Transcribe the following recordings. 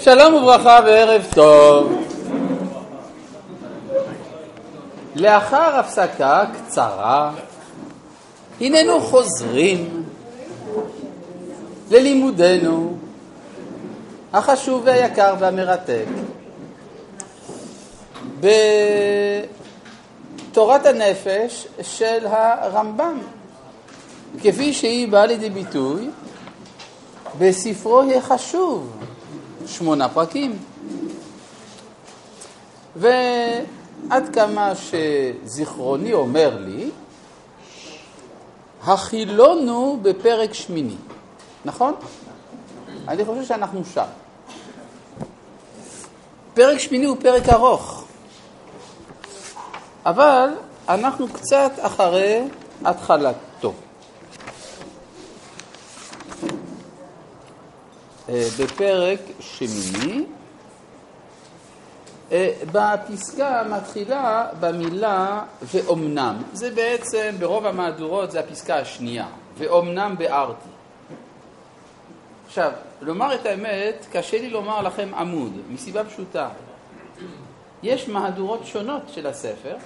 שלום וברכה וערב טוב. לאחר הפסקה קצרה, הננו חוזרים ללימודנו החשוב והיקר והמרתק בתורת הנפש של הרמב"ם, כפי שהיא באה לידי ביטוי בספרו החשוב, שמונה פרקים. ועד כמה שזיכרוני אומר לי, החילונו בפרק שמיני, נכון? אני חושב שאנחנו שם. פרק שמיני הוא פרק ארוך, אבל אנחנו קצת אחרי התחלתו. אה, בפרק שמיני, אה, בפסקה מתחילה במילה ואומנם. זה בעצם, ברוב המהדורות זה הפסקה השנייה, ואומנם בארתי. עכשיו, לומר את האמת, קשה לי לומר לכם עמוד, מסיבה פשוטה. יש מהדורות שונות של הספר.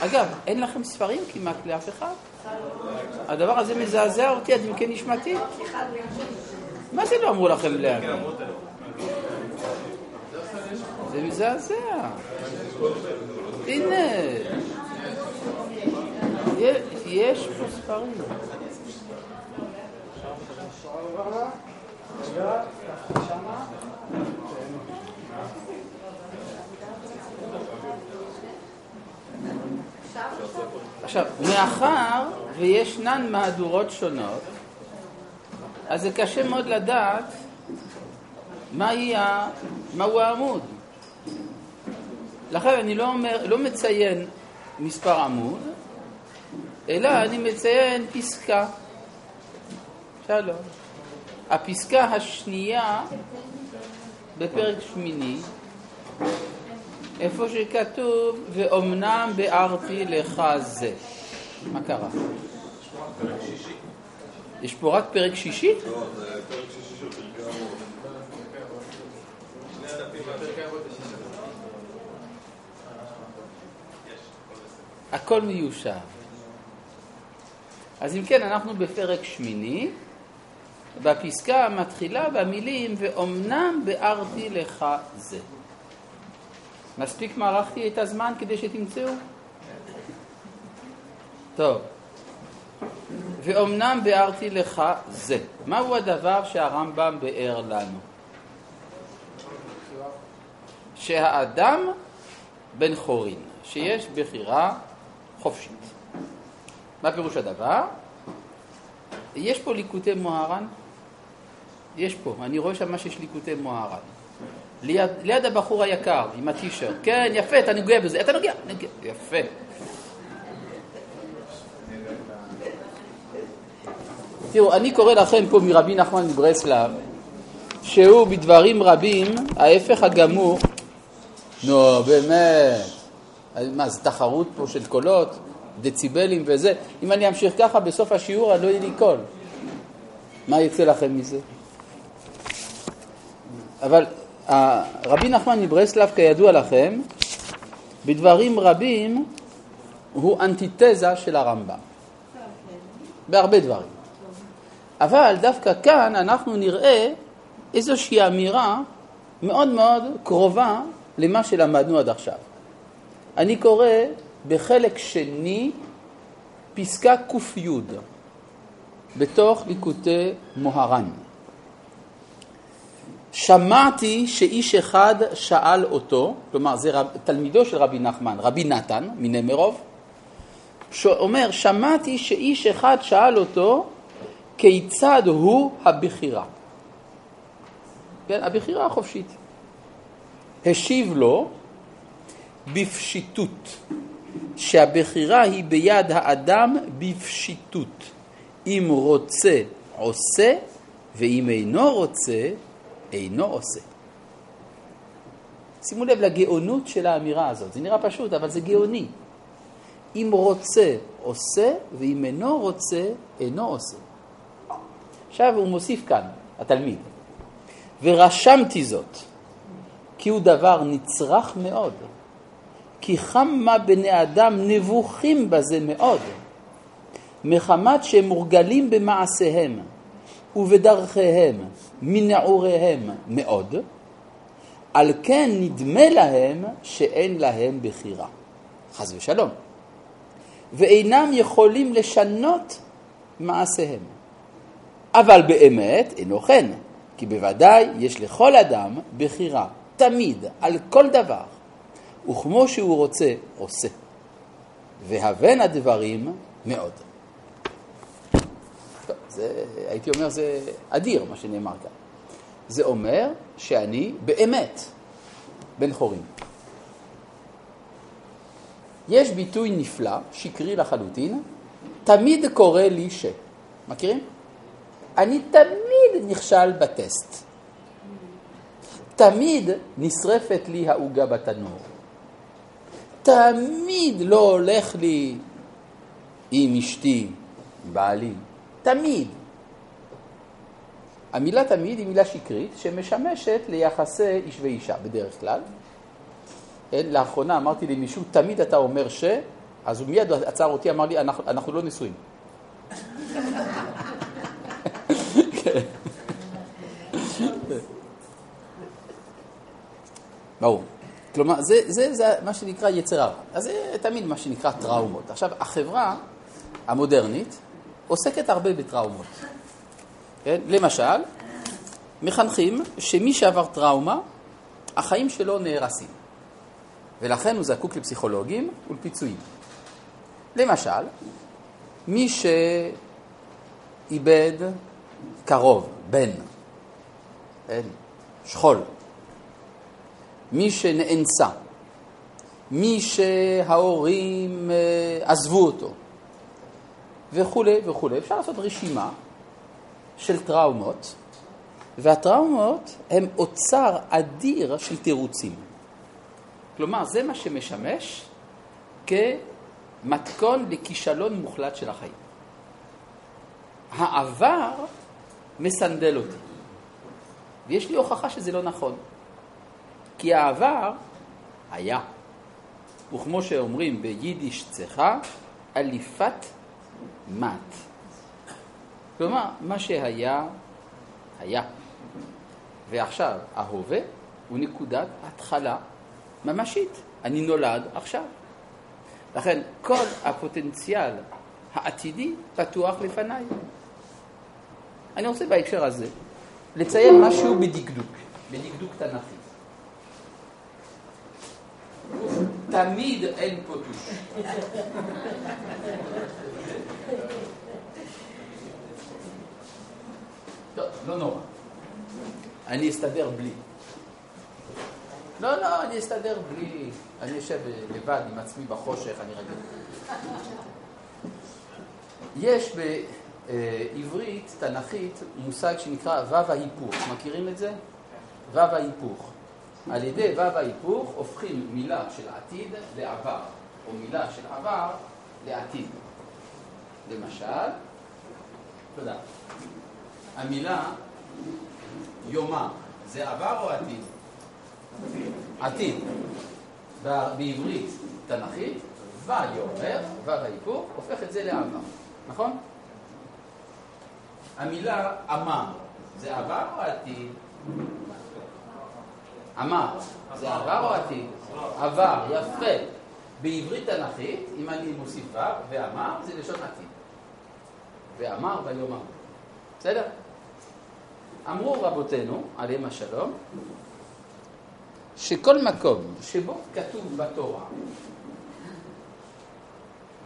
אגב, אין לכם ספרים כמעט לאף אחד. הדבר הזה מזעזע אותי עד עמקי נשמתי. מה זה לא אמרו לכם להבין? זה מזעזע. הנה, יש פה ספרים. עכשיו, מאחר וישנן מהדורות שונות, אז זה קשה מאוד לדעת. מהו העמוד. לכן אני לא, אומר, לא מציין מספר עמוד, אלא אני מציין פסקה. שלום. הפסקה השנייה בפרק שמיני, איפה שכתוב, ואומנם ביארתי לך זה. מה קרה? יש פה רק פרק שישי? לא, זה פרק שישי של פרקי אבות. הכל מיושב. אז אם כן, אנחנו בפרק שמיני, בפסקה המתחילה במילים ואומנם ביארתי לך זה. מספיק מערכתי את הזמן כדי שתמצאו? טוב. ואומנם ביארתי לך זה. מהו הדבר שהרמב"ם ביאר לנו? שהאדם בן חורין, שיש בחירה חופשית. מה פירוש הדבר? יש פה ליקוטי מוהר"ן? יש פה, אני רואה שם שיש ליקוטי מוהר"ן. ליד, ליד הבחור היקר עם הטישרט. כן, יפה, אתה נוגע בזה. אתה נוגע, נוגע. יפה. תראו, אני קורא לכם פה מרבי נחמן מברסלב, שהוא בדברים רבים ההפך הגמור. נו, באמת. מה, זה תחרות פה של קולות, דציבלים וזה? אם אני אמשיך ככה, בסוף השיעור לא יהיה לי קול. מה יצא לכם מזה? אבל רבי נחמן מברסלב, כידוע לכם, בדברים רבים הוא אנטיתזה של הרמב"ם. בהרבה דברים. אבל דווקא כאן אנחנו נראה איזושהי אמירה מאוד מאוד קרובה למה שלמדנו עד עכשיו. אני קורא בחלק שני פסקה ק"י בתוך ליקוטי מוהר"ן. שמעתי שאיש אחד שאל אותו, כלומר זה רב, תלמידו של רבי נחמן, רבי נתן מנמרוב, שאומר, שמעתי שאיש אחד שאל אותו כיצד הוא הבחירה. כן, הבחירה החופשית. השיב לו בפשיטות, שהבחירה היא ביד האדם בפשיטות. אם רוצה, עושה, ואם אינו רוצה, אינו עושה. שימו לב לגאונות של האמירה הזאת. זה נראה פשוט, אבל זה גאוני. אם רוצה, עושה, ואם אינו רוצה, אינו עושה. עכשיו הוא מוסיף כאן, התלמיד, ורשמתי זאת, כי הוא דבר נצרך מאוד, כי כמה בני אדם נבוכים בזה מאוד, מחמת שהם מורגלים במעשיהם ובדרכיהם מנעוריהם מאוד, על כן נדמה להם שאין להם בחירה. חס ושלום. ואינם יכולים לשנות מעשיהם. אבל באמת אינו כן, כי בוודאי יש לכל אדם בחירה, תמיד, על כל דבר, וכמו שהוא רוצה, עושה. והבן הדברים מאוד. טוב, זה, הייתי אומר, זה אדיר מה שנאמר כאן. זה אומר שאני באמת בן חורים. יש ביטוי נפלא, שקרי לחלוטין, תמיד קורה לי ש. מכירים? אני תמיד נכשל בטסט. תמיד נשרפת לי העוגה בתנור. תמיד לא הולך לי עם אשתי, בעלי. תמיד. המילה תמיד היא מילה שקרית שמשמשת ליחסי איש ואישה בדרך כלל. כן, לאחרונה אמרתי למישהו, תמיד אתה אומר ש... אז הוא מיד עצר אותי, אמר לי, אנחנו, אנחנו לא נשואים. ברור. כלומר, זה, זה, זה מה שנקרא יצר הרע. אז זה תמיד מה שנקרא טראומות. עכשיו, החברה המודרנית עוסקת הרבה בטראומות. כן? למשל, מחנכים שמי שעבר טראומה, החיים שלו נהרסים. ולכן הוא זקוק לפסיכולוגים ולפיצויים. למשל, מי שאיבד קרוב, בן, אין, שכול, מי שנאנסה, מי שההורים אה, עזבו אותו, וכולי וכולי. אפשר לעשות רשימה של טראומות, והטראומות הן אוצר אדיר של תירוצים. כלומר, זה מה שמשמש כמתכון לכישלון מוחלט של החיים. העבר מסנדל אותי, ויש לי הוכחה שזה לא נכון. כי העבר היה, וכמו שאומרים ביידיש צחה, אליפת מת. כלומר, מה שהיה, היה. ועכשיו, ההווה הוא נקודת התחלה ממשית. אני נולד עכשיו. לכן, כל הפוטנציאל העתידי פתוח לפניי. אני רוצה בהקשר הזה לציין משהו בדקדוק, בדקדוק תנ"כי. תמיד אין פה טוש. טוב, לא נורא. אני אסתדר בלי. לא, לא, אני אסתדר בלי... אני יושב לבד עם עצמי בחושך, אני רגיל. יש בעברית תנכית מושג שנקרא וו ההיפוך. מכירים את זה? וו ההיפוך. על ידי וו ההיפוך הופכים מילה של עתיד לעבר, או מילה של עבר לעתיד. למשל, תודה. המילה יומה זה עבר או עתיד? עתיד. בעברית תנכית, ויאמר, וו ההיפוך, הופך את זה לעבר, נכון? המילה אמר זה עבר או עתיד? אמר, זה עבר או עתיד? עבר, יפה. בעברית תנכית, אם אני מוסיף ו' ואמר, זה לשון עתיד. ואמר ויאמר. בסדר? אמרו רבותינו, עליהם השלום, שכל מקום שבו כתוב בתורה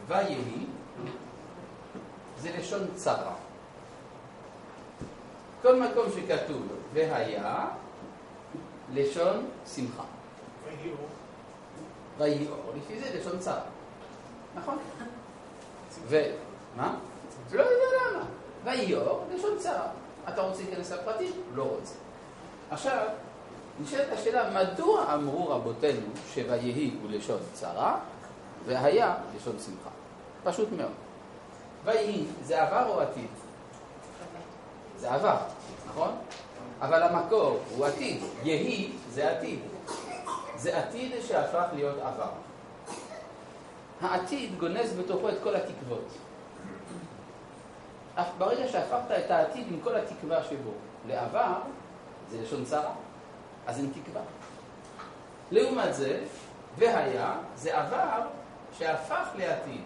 ויהי, זה לשון צרה. כל מקום שכתוב והיה, לשון שמחה. ויהי אור. לפי זה לשון צרה. נכון? ו... מה? לא יודע למה. ויהי אור, לשון צרה. אתה רוצה להיכנס לפרטים? לא רוצה. עכשיו, נשאלת השאלה, מדוע אמרו רבותינו שויהי הוא לשון צרה, והיה לשון שמחה? פשוט מאוד. ויהי, זה עבר או עתיד? זה עבר, נכון? אבל המקור הוא עתיד. יהי זה עתיד. זה עתיד שהפך להיות עבר. העתיד גונז בתוכו את כל התקוות. אף ברגע שהפכת את העתיד עם כל התקווה שבו לעבר, זה לשון צרה, אז אין תקווה. לעומת זה, והיה, זה עבר שהפך לעתיד.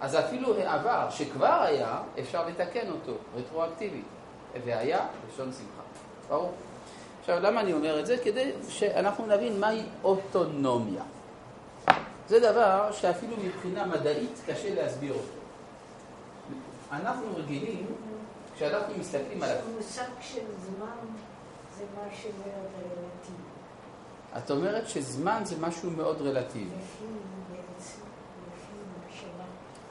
אז אפילו העבר שכבר היה, אפשר לתקן אותו רטרואקטיבית. והיה, לשון שמחה. ברור? עכשיו, למה אני אומר את זה? כדי שאנחנו נבין מהי אוטונומיה. זה דבר שאפילו מבחינה מדעית קשה להסביר אותו. אנחנו רגילים, כשאנחנו מסתכלים על... המושג של זמן זה משהו מאוד רלטיבי. את אומרת שזמן זה משהו מאוד רלטיבי.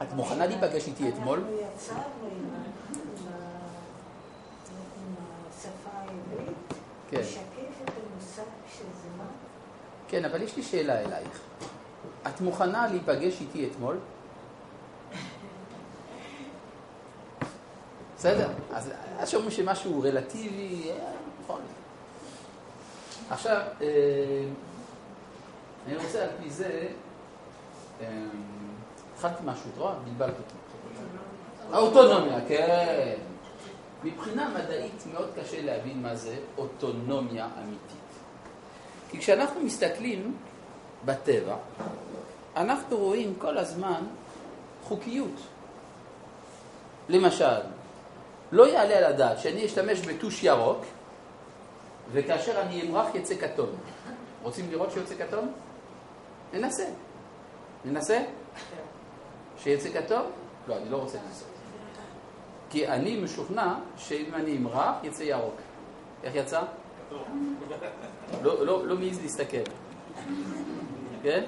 את מוכנה להיפגש איתי אתמול? אנחנו יצרנו עם השפה העברית, כן. לשקף את המושג של זמן. כן, אבל יש לי שאלה אלייך. את מוכנה להיפגש איתי אתמול? בסדר, אז שאומרים שמשהו רלטיבי, אה, נכון. עכשיו, אה, אני רוצה על פי זה, אה, התחלתי משהו, את רואה? בלבלת אותי. האוטונומיה, כן. מבחינה מדעית מאוד קשה להבין מה זה אוטונומיה אמיתית. כי כשאנחנו מסתכלים בטבע, אנחנו רואים כל הזמן חוקיות. למשל, לא יעלה על הדעת שאני אשתמש בטוש ירוק, וכאשר אני אמרח יצא כתום. רוצים לראות שיוצא כתום? ננסה. ננסה? שיצא כתום? לא, אני לא רוצה לנסות. כי אני משוכנע שאם אני אמרח, יצא ירוק. איך יצא? לא, לא, לא מעז להסתכל. כן?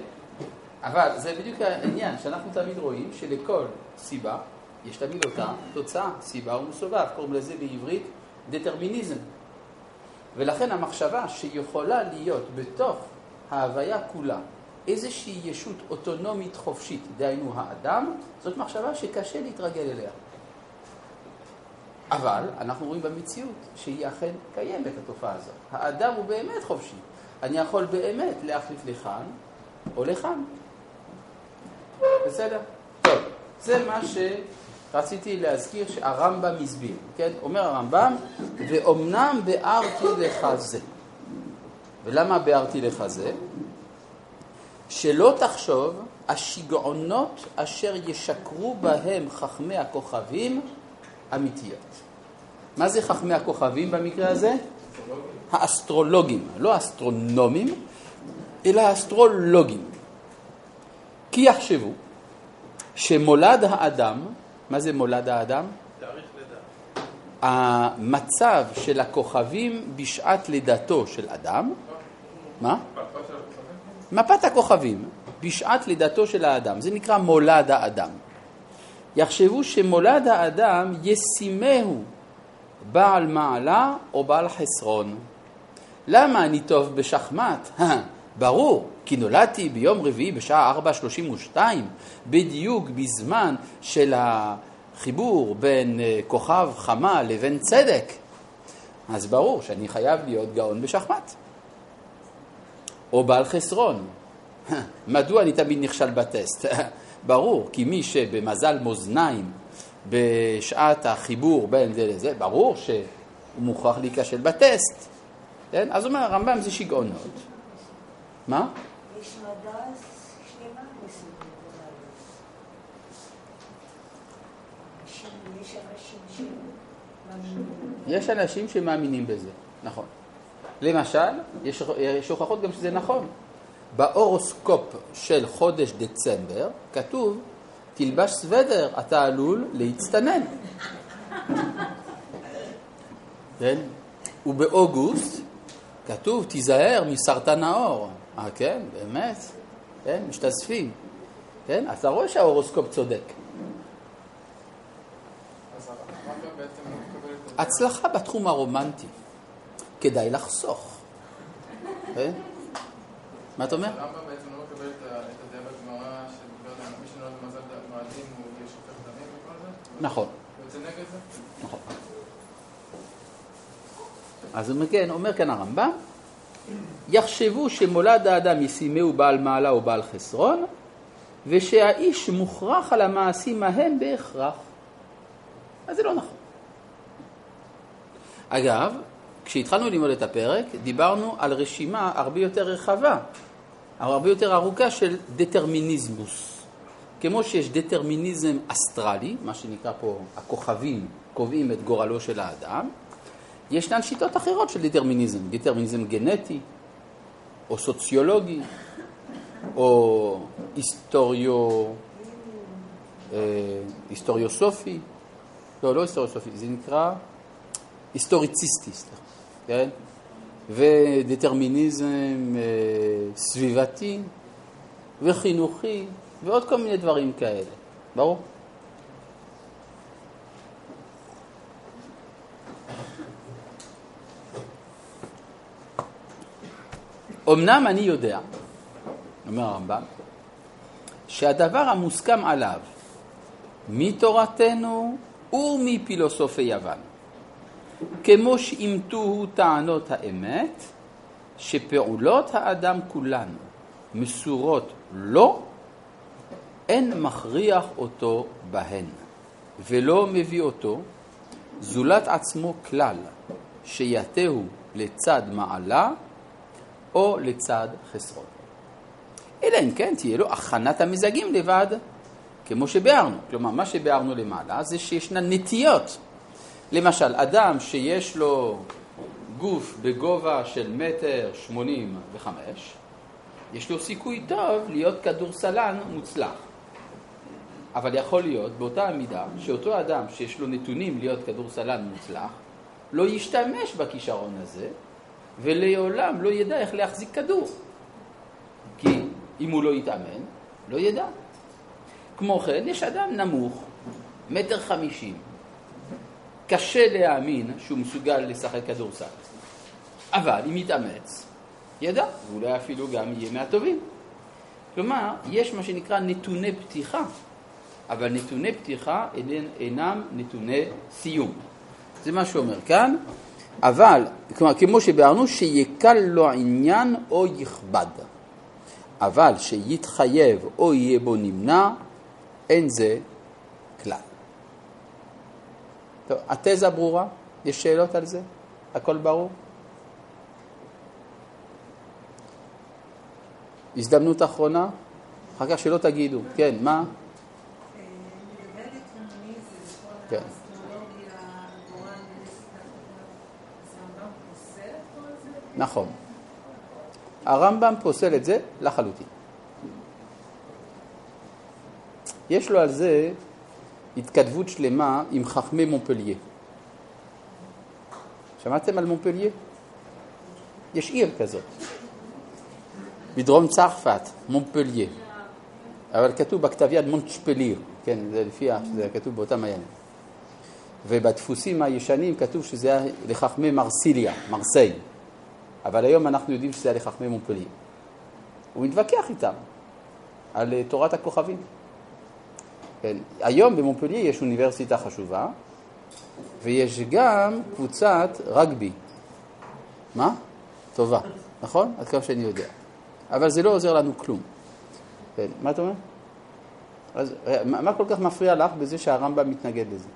אבל זה בדיוק העניין, שאנחנו תמיד רואים שלכל סיבה יש תמיד אותה תוצאה, סיבה ומסובב, קוראים לזה בעברית דטרמיניזם. ולכן המחשבה שיכולה להיות בתוך ההוויה כולה איזושהי ישות אוטונומית חופשית, דהיינו האדם, זאת מחשבה שקשה להתרגל אליה. אבל אנחנו רואים במציאות שהיא אכן קיימת, התופעה הזאת. האדם הוא באמת חופשי. אני יכול באמת להחליט לכאן או לכאן. בסדר? טוב, זה מה שרציתי להזכיר שהרמב"ם הסביר, כן? אומר הרמב"ם, ואומנם ביארתי לך זה. ולמה ביארתי לך זה? שלא תחשוב השיגעונות אשר ישקרו בהם חכמי הכוכבים אמיתיות. מה זה חכמי הכוכבים במקרה הזה? האסטרולוגים, לא האסטרונומים, אלא האסטרולוגים. כי יחשבו שמולד האדם, מה זה מולד האדם? המצב של הכוכבים בשעת לידתו של אדם, מה? מפת הכוכבים בשעת לידתו של האדם, זה נקרא מולד האדם. יחשבו שמולד האדם ישימהו בעל מעלה או בעל חסרון. למה אני טוב בשחמט? ברור, כי נולדתי ביום רביעי בשעה 4.32, בדיוק בזמן של החיבור בין אה, כוכב חמה לבין צדק. אז ברור שאני חייב להיות גאון בשחמט. או בעל חסרון. מדוע אני תמיד נכשל בטסט? ברור, כי מי שבמזל מאזניים בשעת החיבור בין זה לזה, ברור שהוא מוכרח להיכשל בטסט. כן? אז אומר הרמב"ם זה שיגעונות. מה? יש אנשים שמאמינים בזה, נכון. למשל, יש, יש הוכחות גם שזה נכון. בהורוסקופ של חודש דצמבר כתוב, תלבש סוודר, אתה עלול להצטנן. כן? ובאוגוסט כתוב, תיזהר מסרטן העור. אה, כן, באמת? כן, משתזפים. כן? אתה רואה שההורוסקופ צודק. הצלחה בתחום הרומנטי. כדאי לחסוך. כן? מה אתה אומר? הרמב"ם בעצם לא מקבל את הדעה בגמרא שמדברת על מי שנולד במזל מאדים הוא יהיה שופך דמים וכל זה? נכון. הוא יוצא נגד זה? נכון. אז הוא כן, אומר כאן הרמב"ם, יחשבו שמולד האדם ישימהו בעל מעלה או בעל חסרון, ושהאיש מוכרח על המעשים ההם בהכרח. אז זה לא נכון. אגב, כשהתחלנו ללמוד את הפרק, דיברנו על רשימה הרבה יותר רחבה, הרבה יותר ארוכה של דטרמיניזמוס. כמו שיש דטרמיניזם אסטרלי, מה שנקרא פה הכוכבים קובעים את גורלו של האדם, ישנן שיטות אחרות של דטרמיניזם, דטרמיניזם גנטי, או סוציולוגי, או היסטורי, אה, היסטוריוסופי, לא, לא היסטוריוסופי, זה נקרא היסטוריציסטי, כן? ודטרמיניזם אה, סביבתי וחינוכי ועוד כל מיני דברים כאלה, ברור? אמנם אני יודע, אומר הרמב"ם, שהדבר המוסכם עליו מתורתנו ומפילוסופי יוון, כמו שאימתוהו טענות האמת, שפעולות האדם כולן מסורות לו, אין מכריח אותו בהן, ולא מביא אותו זולת עצמו כלל, שיתהו לצד מעלה או לצד חסרון. אלא אם כן תהיה לו הכנת המזגים לבד, כמו שביארנו. כלומר, מה שביארנו למעלה זה שישנן נטיות. למשל, אדם שיש לו גוף בגובה של מטר שמונים וחמש, יש לו סיכוי טוב להיות כדורסלן מוצלח. אבל יכול להיות באותה המידה שאותו אדם שיש לו נתונים להיות כדורסלן מוצלח, לא ישתמש בכישרון הזה, ולעולם לא ידע איך להחזיק כדור. כי אם הוא לא יתאמן, לא ידע. כמו כן, יש אדם נמוך, מטר חמישים. קשה להאמין שהוא מסוגל לשחק כדורסל. אבל אם יתאמץ, ידע, ואולי אפילו גם יהיה מהטובים. כלומר, יש מה שנקרא נתוני פתיחה, אבל נתוני פתיחה אינם נתוני סיום. זה מה שאומר כאן, אבל, כלומר, כמו שביארנו, שיקל לו עניין או יכבד. אבל שיתחייב או יהיה בו נמנע, אין זה. טוב, התזה ברורה? יש שאלות על זה? הכל ברור? הזדמנות אחרונה? אחר כך שלא תגידו. כן, מה? כן. נכון. הרמב"ם פוסל את זה לחלוטין. יש לו על זה התכתבות שלמה עם חכמי מונפליה. שמעתם על מונפליה? יש עיר כזאת, בדרום צרפת, מונפליה. אבל כתוב בכתב יד מונצ'פליר, כן, זה לפי, זה כתוב באותם הימים. ובדפוסים הישנים כתוב שזה היה לחכמי מרסיליה, מרסיי. אבל היום אנחנו יודעים שזה היה לחכמי מונפליה. הוא מתווכח איתם על אה, תורת הכוכבים. היום במונפליה יש אוניברסיטה חשובה, ויש גם קבוצת רגבי. מה? טובה, נכון? עד כמה שאני יודע. אבל זה לא עוזר לנו כלום. כן, מה אתה אומר? אז אה, מה כל כך מפריע לך בזה שהרמב"ם מתנגד לזה?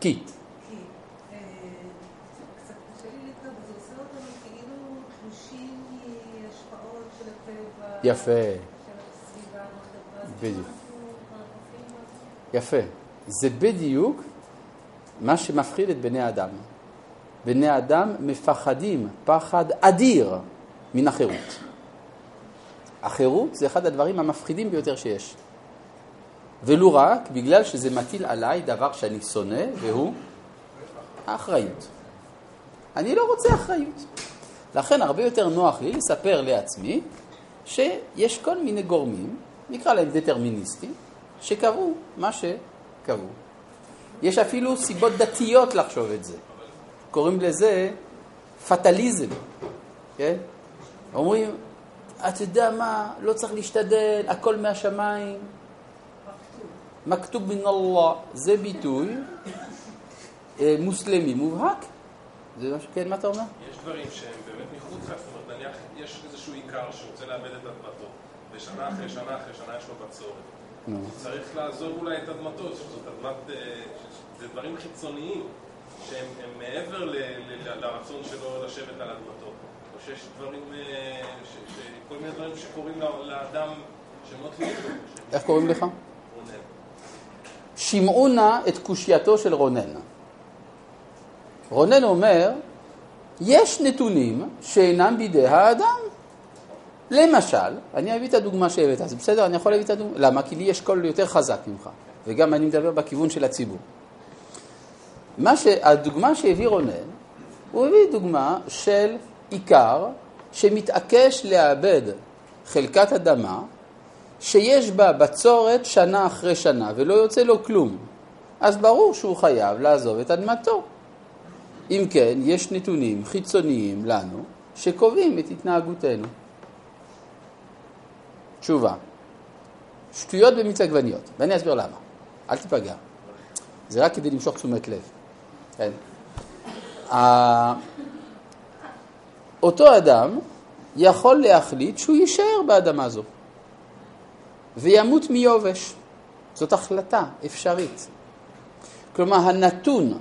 כי. יפה. בדיוק. יפה. זה בדיוק מה שמפחיד את בני האדם. בני האדם מפחדים פחד אדיר מן החירות. החירות זה אחד הדברים המפחידים ביותר שיש. ולו רק בגלל שזה מטיל עליי דבר שאני שונא, והוא האחריות. אני לא רוצה אחריות. לכן הרבה יותר נוח לי לספר לעצמי שיש כל מיני גורמים, נקרא להם דטרמיניסטים, שקבעו מה שקבעו. יש אפילו סיבות דתיות לחשוב את זה. קוראים לזה פטליזם, כן? אומרים, אתה יודע מה, לא צריך להשתדל, הכל מהשמיים. מכתוב מן אללה, זה ביטוי אה, מוסלמי מובהק, זה מה ש... כן, מה אתה אומר? יש דברים שהם באמת מחוץ זאת אומרת, נניח יש איזשהו עיקר שרוצה לאבד את אדמתו, ושנה אחרי שנה אחרי שנה יש לו בצורת. צריך לעזוב אולי את אדמתו, שזאת אדמת... אה, זה דברים חיצוניים שהם הם מעבר ל- ל- לרצון שלו לשבת על אדמתו. או שיש דברים, אה, ש- ש- כל מיני דברים שקורים לאדם שהם לא תלויים איך קוראים לך? שמעו נא את קושייתו של רונן. רונן אומר, יש נתונים שאינם בידי האדם. למשל, אני אביא את הדוגמה שהבאת, אז בסדר, אני יכול להביא את הדוגמה, למה? כי לי יש קול יותר חזק ממך, וגם אני מדבר בכיוון של הציבור. מה ש... הדוגמה שהביא רונן, הוא הביא דוגמה של עיקר שמתעקש לאבד חלקת אדמה שיש בה בצורת שנה אחרי שנה ולא יוצא לו כלום, אז ברור שהוא חייב לעזוב את אדמתו. אם כן, יש נתונים חיצוניים לנו שקובעים את התנהגותנו. תשובה, שטויות במיץ עגבניות, ואני אסביר למה. אל תיפגע. זה רק כדי למשוך תשומת לב. כן. אותו אדם יכול להחליט שהוא יישאר באדמה הזו וימות מיובש. זאת החלטה אפשרית. כלומר, הנתון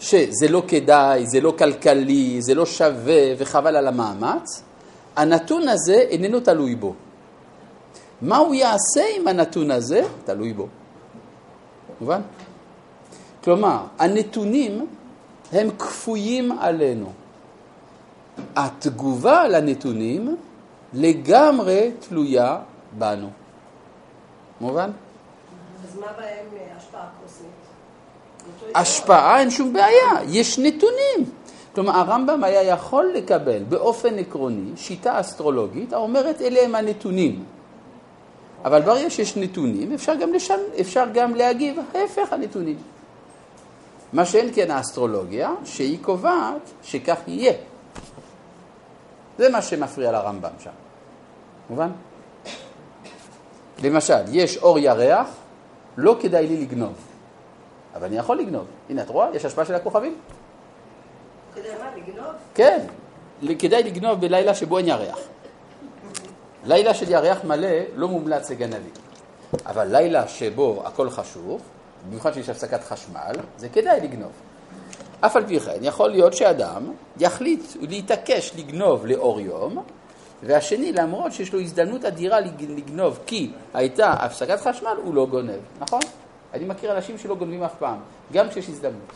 שזה לא כדאי, זה לא כלכלי, זה לא שווה וחבל על המאמץ, הנתון הזה איננו תלוי בו. מה הוא יעשה עם הנתון הזה? תלוי בו. מובן? כלומר, הנתונים הם כפויים עלינו. התגובה לנתונים לגמרי תלויה בנו. מובן? אז מה בהם אה, השפעה קוסמית? השפעה אין שום בעיה, יש נתונים. כלומר, הרמב"ם היה יכול לקבל באופן עקרוני שיטה אסטרולוגית האומרת אלה הם הנתונים. אבל ברגע שיש נתונים, אפשר גם, לשן... אפשר גם להגיב ההפך הנתונים. מה שאין כן האסטרולוגיה, שהיא קובעת שכך יהיה. זה מה שמפריע לרמב"ם שם. מובן? למשל, יש אור ירח, לא כדאי לי לגנוב. אבל אני יכול לגנוב. הנה, את רואה? יש השפעה של הכוכבים? כדי מה, לגנוב? כן, כדאי לגנוב בלילה שבו אין ירח. לילה של ירח מלא לא מומלץ לגנבים. אבל לילה שבו הכל חשוב, במיוחד שיש הפסקת חשמל, זה כדאי לגנוב. אף על פי כן, יכול להיות שאדם יחליט להתעקש לגנוב לאור יום, והשני, למרות שיש לו הזדמנות אדירה לג- לגנוב כי הייתה הפסקת חשמל, הוא לא גונב, נכון? אני מכיר אנשים שלא גונבים אף פעם, גם כשיש הזדמנות.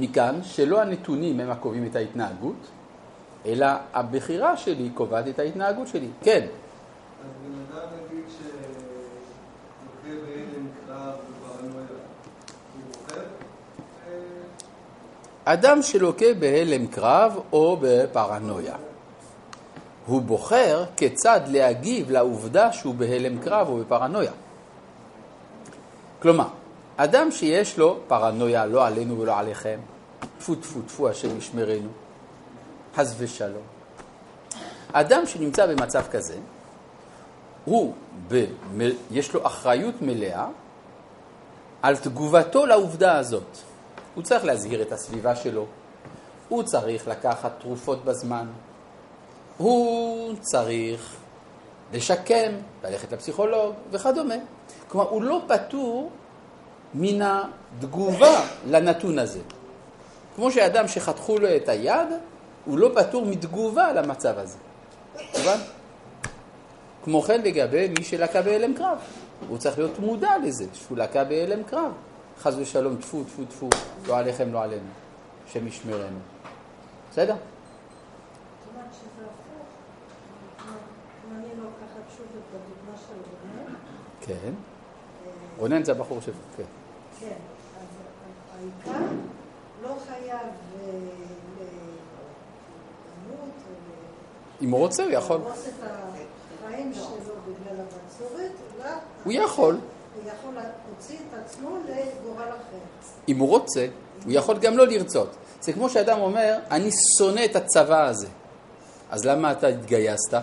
מכאן שלא הנתונים הם הקובעים את ההתנהגות, אלא הבחירה שלי קובעת את ההתנהגות שלי. כן, אז בן אדם נגיד שלוקה בהלם קרב ופרנויה, הוא בוחר? אדם שלוקה בהלם קרב או בפרנויה. הוא בוחר כיצד להגיב לעובדה שהוא בהלם קרב או בפרנויה. כלומר, אדם שיש לו פרנויה, לא עלינו ולא עליכם, טפו טפו טפו השם ישמרנו, חס ושלום. אדם שנמצא במצב כזה, הוא, ב, יש לו אחריות מלאה על תגובתו לעובדה הזאת. הוא צריך להזהיר את הסביבה שלו, הוא צריך לקחת תרופות בזמן, הוא צריך לשקם, ללכת לפסיכולוג וכדומה. כלומר, הוא לא פטור מן התגובה לנתון הזה. כמו שאדם שחתכו לו את היד, הוא לא פטור מתגובה למצב הזה. מובן? כמו כן לגבי מי שלקה בהלם קרב. הוא צריך להיות מודע לזה, שהוא לקה בהלם קרב. חס ושלום, טפו, טפו, טפו, לא עליכם, לא עלינו. השם ישמרנו. בסדר? כן. אה, רונן זה הבחור שלו, כן. כן, אז העיקר לא חייב אה, למות אם הוא רוצה, הוא יכול. הוא יכול. אם הוא רוצה, הוא יכול גם לא לרצות. זה כמו שאדם אומר, אני שונא את הצבא הזה. אז למה אתה התגייסת?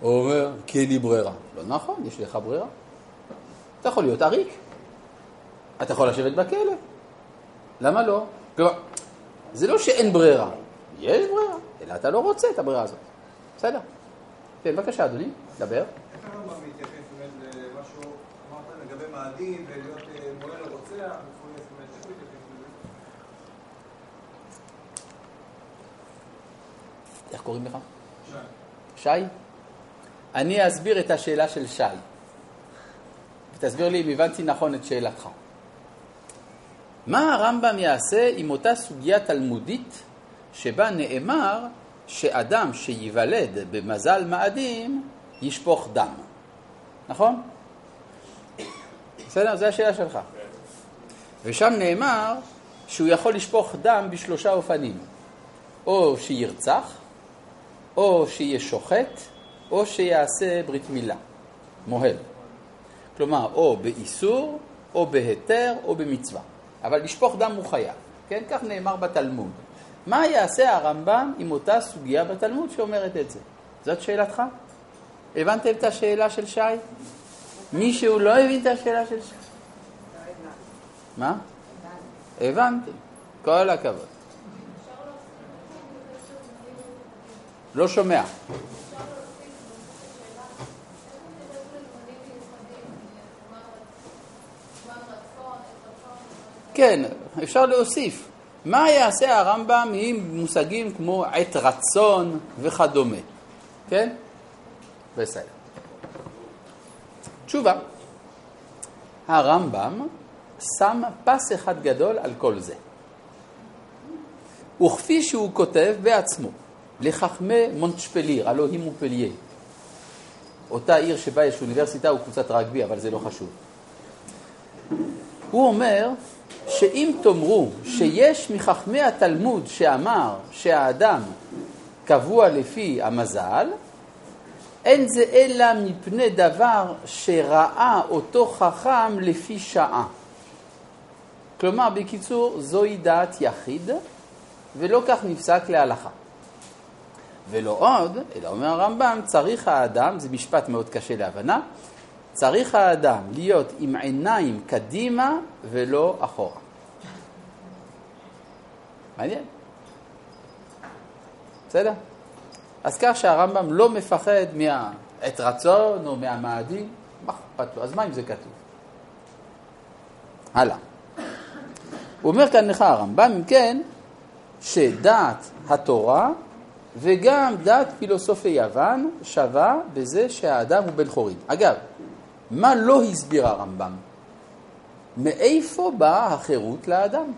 הוא אומר, כי אין לי ברירה. לא נכון, יש לך ברירה. אתה יכול להיות עריק, אתה יכול לשבת בכלא. למה לא? כלומר, זה לא שאין ברירה, יש ברירה, אלא אתה לא רוצה את הברירה הזאת. בסדר. כן, בבקשה, אדוני, דבר. איך הרמב"ם מתייחס באמת למה שהוא אמרת לגבי מאדים ולהיות אה, מורה לרוצח לזה? איך קוראים לך? שי. שי? אני אסביר את השאלה של שי. ותסביר לי אם הבנתי נכון את שאלתך. מה הרמב"ם יעשה עם אותה סוגיה תלמודית שבה נאמר שאדם שייוולד במזל מאדים ישפוך דם, נכון? בסדר? זו השאלה שלך. ושם נאמר שהוא יכול לשפוך דם בשלושה אופנים, או שירצח, או שיהיה שוחט, או שיעשה ברית מילה, מוהל. כלומר, או באיסור, או בהיתר, או במצווה. אבל לשפוך דם הוא חייב, כן? כך נאמר בתלמוד. מה יעשה הרמב"ם עם אותה סוגיה בתלמוד שאומרת את זה? זאת שאלתך? הבנתם את השאלה של שי? מישהו לא הבין את השאלה של שי? מה? הבנתי. כל הכבוד. לא שומע. כן, אפשר להוסיף. מה יעשה הרמב"ם עם מושגים כמו עת רצון וכדומה? כן? בסדר. תשובה. הרמב"ם שם פס אחד גדול על כל זה. וכפי שהוא כותב בעצמו, לחכמי מונטשפליר, הלא היא מופליה, אותה עיר שבה יש אוניברסיטה וקבוצת רגבי, אבל זה לא חשוב. הוא אומר שאם תאמרו שיש מחכמי התלמוד שאמר שהאדם קבוע לפי המזל, אין זה אלא מפני דבר שראה אותו חכם לפי שעה. כלומר, בקיצור, זוהי דעת יחיד, ולא כך נפסק להלכה. ולא עוד, אלא אומר הרמב"ם, צריך האדם, זה משפט מאוד קשה להבנה, צריך האדם להיות עם עיניים קדימה ולא אחורה. מעניין. בסדר? אז כך שהרמב"ם לא מפחד מהעת רצון או מהמאדים, מה אכפת לו? אז מה אם זה כתוב? הלאה. הוא אומר כאן לך הרמב"ם, אם כן, שדעת התורה וגם דעת פילוסופי יוון שווה בזה שהאדם הוא בן חורין. אגב, מה לא הסביר הרמב"ם? מאיפה באה החירות לאדם?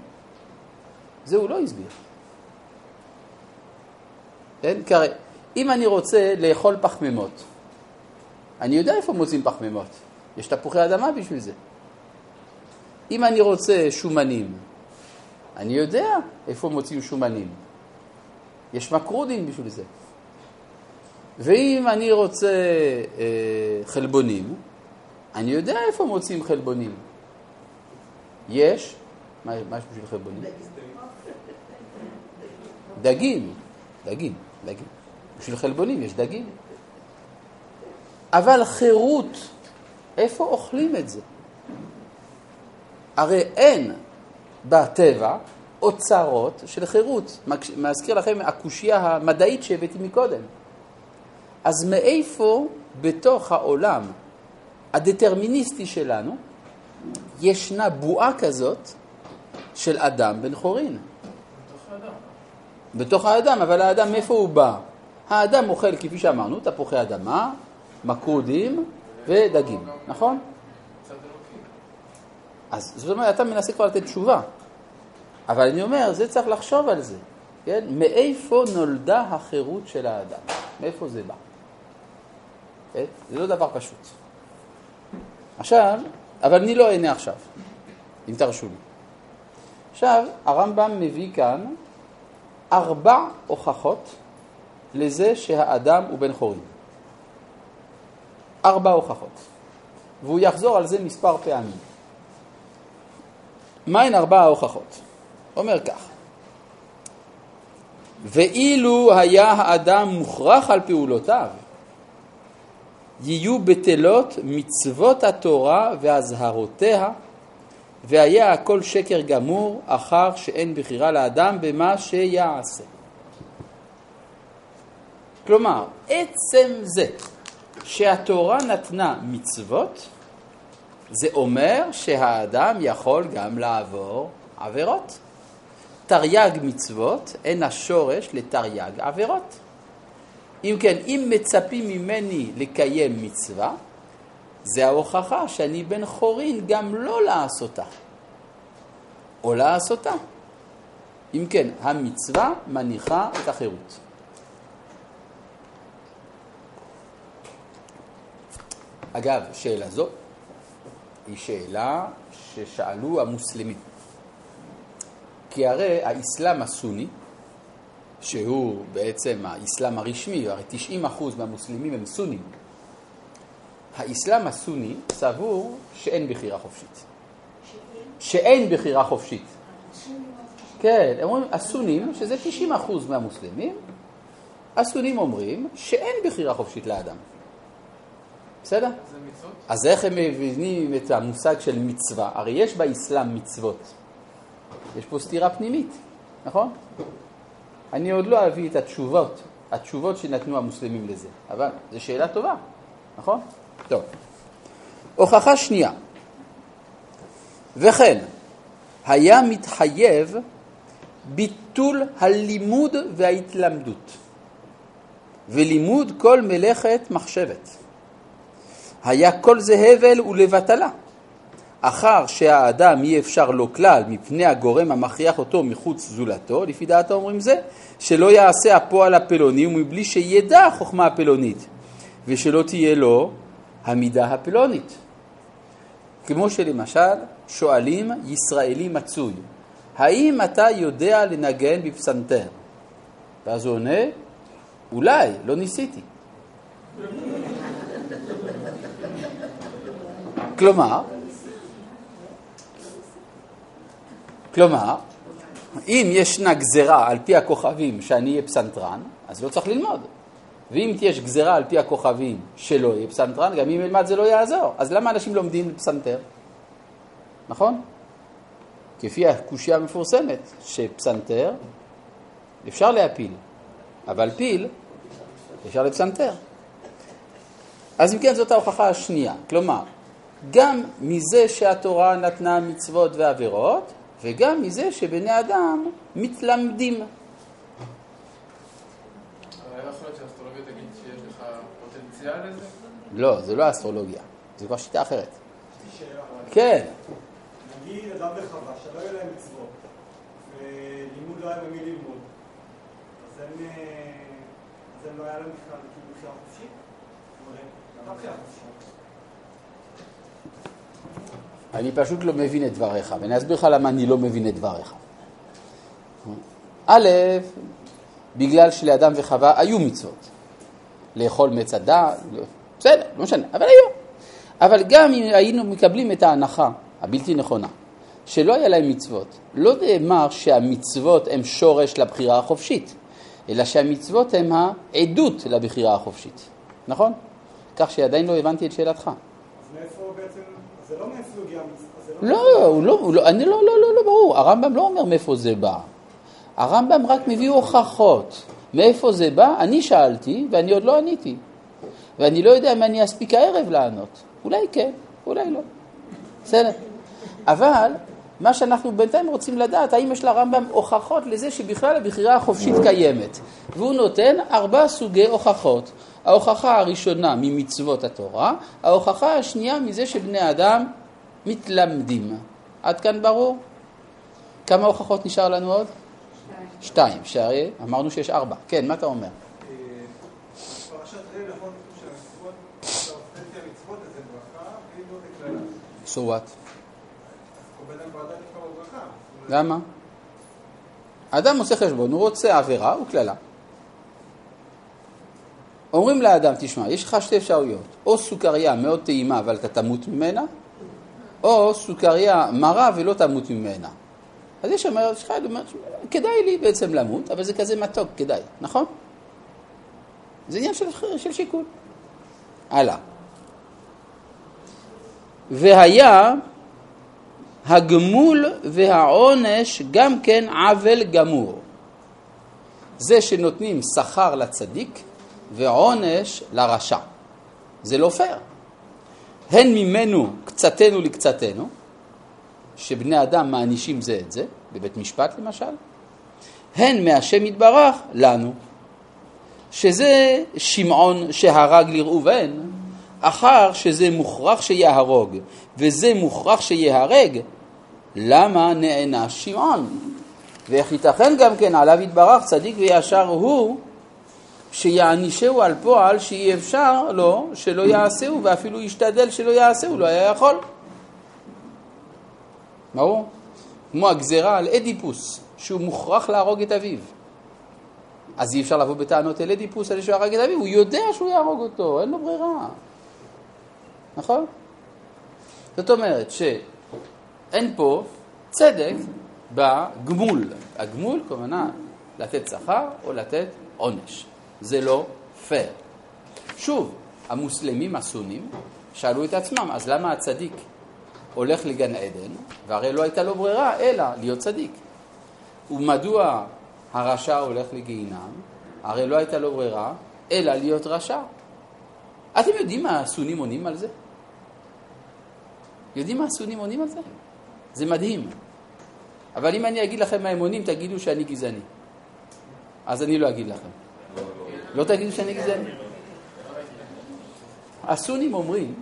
זה הוא לא הסביר. כן? כי הרי אם אני רוצה לאכול פחמימות, אני יודע איפה מוצאים פחמימות. יש תפוחי אדמה בשביל זה. אם אני רוצה שומנים, אני יודע איפה מוצאים שומנים. יש מקרודים בשביל זה. ואם אני רוצה אה, חלבונים, אני יודע איפה מוצאים חלבונים. יש, מה, יש בשביל חלבונים? דגים, דגים, דגים. בשביל חלבונים יש דגים. אבל חירות, איפה אוכלים את זה? הרי אין בטבע אוצרות של חירות. מזכיר לכם הקושייה המדעית שהבאתי מקודם. אז מאיפה בתוך העולם הדטרמיניסטי שלנו ישנה בועה כזאת של אדם בן חורין? בתוך האדם, אבל האדם מאיפה הוא בא? האדם אוכל, כפי שאמרנו, תפוחי אדמה, מקרודים ודגים, נכון? אז זאת אומרת, אתה מנסה כבר לתת תשובה. אבל אני אומר, זה צריך לחשוב על זה, כן? מאיפה נולדה החירות של האדם? מאיפה זה בא? כן? זה לא דבר פשוט. עכשיו, אבל אני לא אענה עכשיו, אם תרשו לי. עכשיו, הרמב"ם מביא כאן ארבע הוכחות לזה שהאדם הוא בן חורין. ארבע הוכחות. והוא יחזור על זה מספר פעמים. מהן ארבע ההוכחות? אומר כך: ואילו היה האדם מוכרח על פעולותיו, יהיו בטלות מצוות התורה ואזהרותיה, והיה הכל שקר גמור, אחר שאין בחירה לאדם במה שיעשה. כלומר, עצם זה שהתורה נתנה מצוות, זה אומר שהאדם יכול גם לעבור עבירות. תרי"ג מצוות הן השורש לתרי"ג עבירות. אם כן, אם מצפים ממני לקיים מצווה, זה ההוכחה שאני בן חורין גם לא לעשותה, או לעשותה. אם כן, המצווה מניחה את החירות. אגב, שאלה זו היא שאלה ששאלו המוסלמים. כי הרי האסלאם הסוני, שהוא בעצם האסלאם הרשמי, הרי 90% מהמוסלמים הם סונים, האסלאם הסוני סבור שאין בחירה חופשית. שאין בחירה חופשית. כן, הם אומרים, הסונים, שזה 90% מהמוסלמים, הסונים אומרים שאין בחירה חופשית לאדם. בסדר? אז איך הם מבינים את המושג של מצווה? הרי יש באסלאם מצוות. יש פה סתירה פנימית, נכון? אני עוד לא אביא את התשובות, התשובות שנתנו המוסלמים לזה, אבל זו שאלה טובה, נכון? טוב. הוכחה שנייה. וכן, היה מתחייב ביטול הלימוד וההתלמדות, ולימוד כל מלאכת מחשבת. היה כל זה הבל ולבטלה. אחר שהאדם אי אפשר לו כלל מפני הגורם המכריח אותו מחוץ זולתו, לפי דעת האומרים זה, שלא יעשה הפועל הפלוני ומבלי שידע החוכמה הפלונית, ושלא תהיה לו המידה הפלונית. כמו שלמשל שואלים ישראלי מצוי, האם אתה יודע לנגן בפסנתר? ואז הוא עונה, אולי, לא ניסיתי. כלומר, כלומר, אם ישנה גזרה על פי הכוכבים שאני אהיה פסנתרן, אז לא צריך ללמוד. ואם יש גזרה על פי הכוכבים שלא יהיה פסנתרן, גם אם ילמד זה לא יעזור. אז למה אנשים לומדים פסנתר? נכון? כפי הקושייה המפורסמת, שפסנתר אפשר להפיל, אבל פיל אפשר לפסנתר. אז אם כן, זאת ההוכחה השנייה. כלומר, גם מזה שהתורה נתנה מצוות ועבירות, וגם מזה שבני אדם מתלמדים. לא? לא, זה לא אסטרולוגיה, זו כבר שיטה אחרת. כן, נגיד אדם וחווה, שלא יהיה להם מצוות, ולימוד לא היה במי ללמוד, אז הם, אה, אז הם לא היה להם בכלל כאילו בחירה חופשית? זאת אומרת, למה בחירה חופשית? אני פשוט לא מבין את דבריך, ואני אסביר לך למה אני לא מבין את דבריך. א', בגלל שלאדם וחווה היו מצוות. לאכול מעץ הדעת, בסדר, לא משנה, אבל היו. אבל גם אם היינו מקבלים את ההנחה הבלתי נכונה, שלא היה להם מצוות, לא נאמר שהמצוות הם שורש לבחירה החופשית, אלא שהמצוות הם העדות לבחירה החופשית, נכון? כך שעדיין לא הבנתי את שאלתך. אז מאיפה בעצם, זה לא מאיפה לא, הוא לא, הוא לא, אני לא, לא, לא, לא ברור, הרמב"ם לא אומר מאיפה זה בא. הרמב"ם רק מביא הוכחות. מאיפה זה בא? אני שאלתי ואני עוד לא עניתי. ואני לא יודע אם אני אספיק הערב לענות. אולי כן, אולי לא. בסדר. אבל מה שאנחנו בינתיים רוצים לדעת, האם יש לרמב"ם הוכחות לזה שבכלל הבחירה החופשית קיימת. והוא נותן ארבע סוגי הוכחות. ההוכחה הראשונה ממצוות התורה, ההוכחה השנייה מזה שבני אדם מתלמדים. עד כאן ברור? כמה הוכחות נשאר לנו עוד? שתיים. שהרי אמרנו שיש ארבע. כן, מה אתה אומר? נכון לא קללה. So what? אדם למה? האדם עושה חשבון, הוא רוצה עבירה וקללה. אומרים לאדם, תשמע, יש לך שתי אפשרויות, או סוכריה מאוד טעימה אבל אתה תמות ממנה, או סוכריה מרה ולא תמות ממנה. אז יש לך, אומר, כדאי לי בעצם למות, אבל זה כזה מתוק, כדאי, נכון? זה עניין של, של שיקול. הלאה. והיה הגמול והעונש גם כן עוול גמור. זה שנותנים שכר לצדיק ועונש לרשע. זה לא פייר. הן ממנו קצתנו לקצתנו, שבני אדם מענישים זה את זה, בבית משפט למשל, הן מהשם יתברך לנו, שזה שמעון שהרג לראובן, אחר שזה מוכרח שיהרוג וזה מוכרח שיהרג, למה נענש שמעון? ואיך ייתכן גם כן עליו יתברך צדיק וישר הוא שיענישהו על פועל שאי אפשר לו שלא יעשהו ואפילו ישתדל שלא יעשהו, לא היה יכול. ברור? כמו הגזרה על אדיפוס, שהוא מוכרח להרוג את אביו. אז אי אפשר לבוא בטענות אל אדיפוס על שהוא הרג את אביו, הוא יודע שהוא יהרוג אותו, אין לו ברירה. נכון? זאת אומרת שאין פה צדק בגמול. הגמול, כמובן, לתת שכר או לתת עונש. זה לא פייר. שוב, המוסלמים הסונים שאלו את עצמם, אז למה הצדיק הולך לגן עדן, והרי לא הייתה לו ברירה אלא להיות צדיק. ומדוע הרשע הולך לגיהינם? הרי לא הייתה לו ברירה אלא להיות רשע. אתם יודעים מה הסונים עונים על זה? יודעים מה הסונים עונים על זה? זה מדהים. אבל אם אני אגיד לכם מה הם עונים, תגידו שאני גזעני. אז אני לא אגיד לכם. לא תגידו שאני גזעני. הסונים אומרים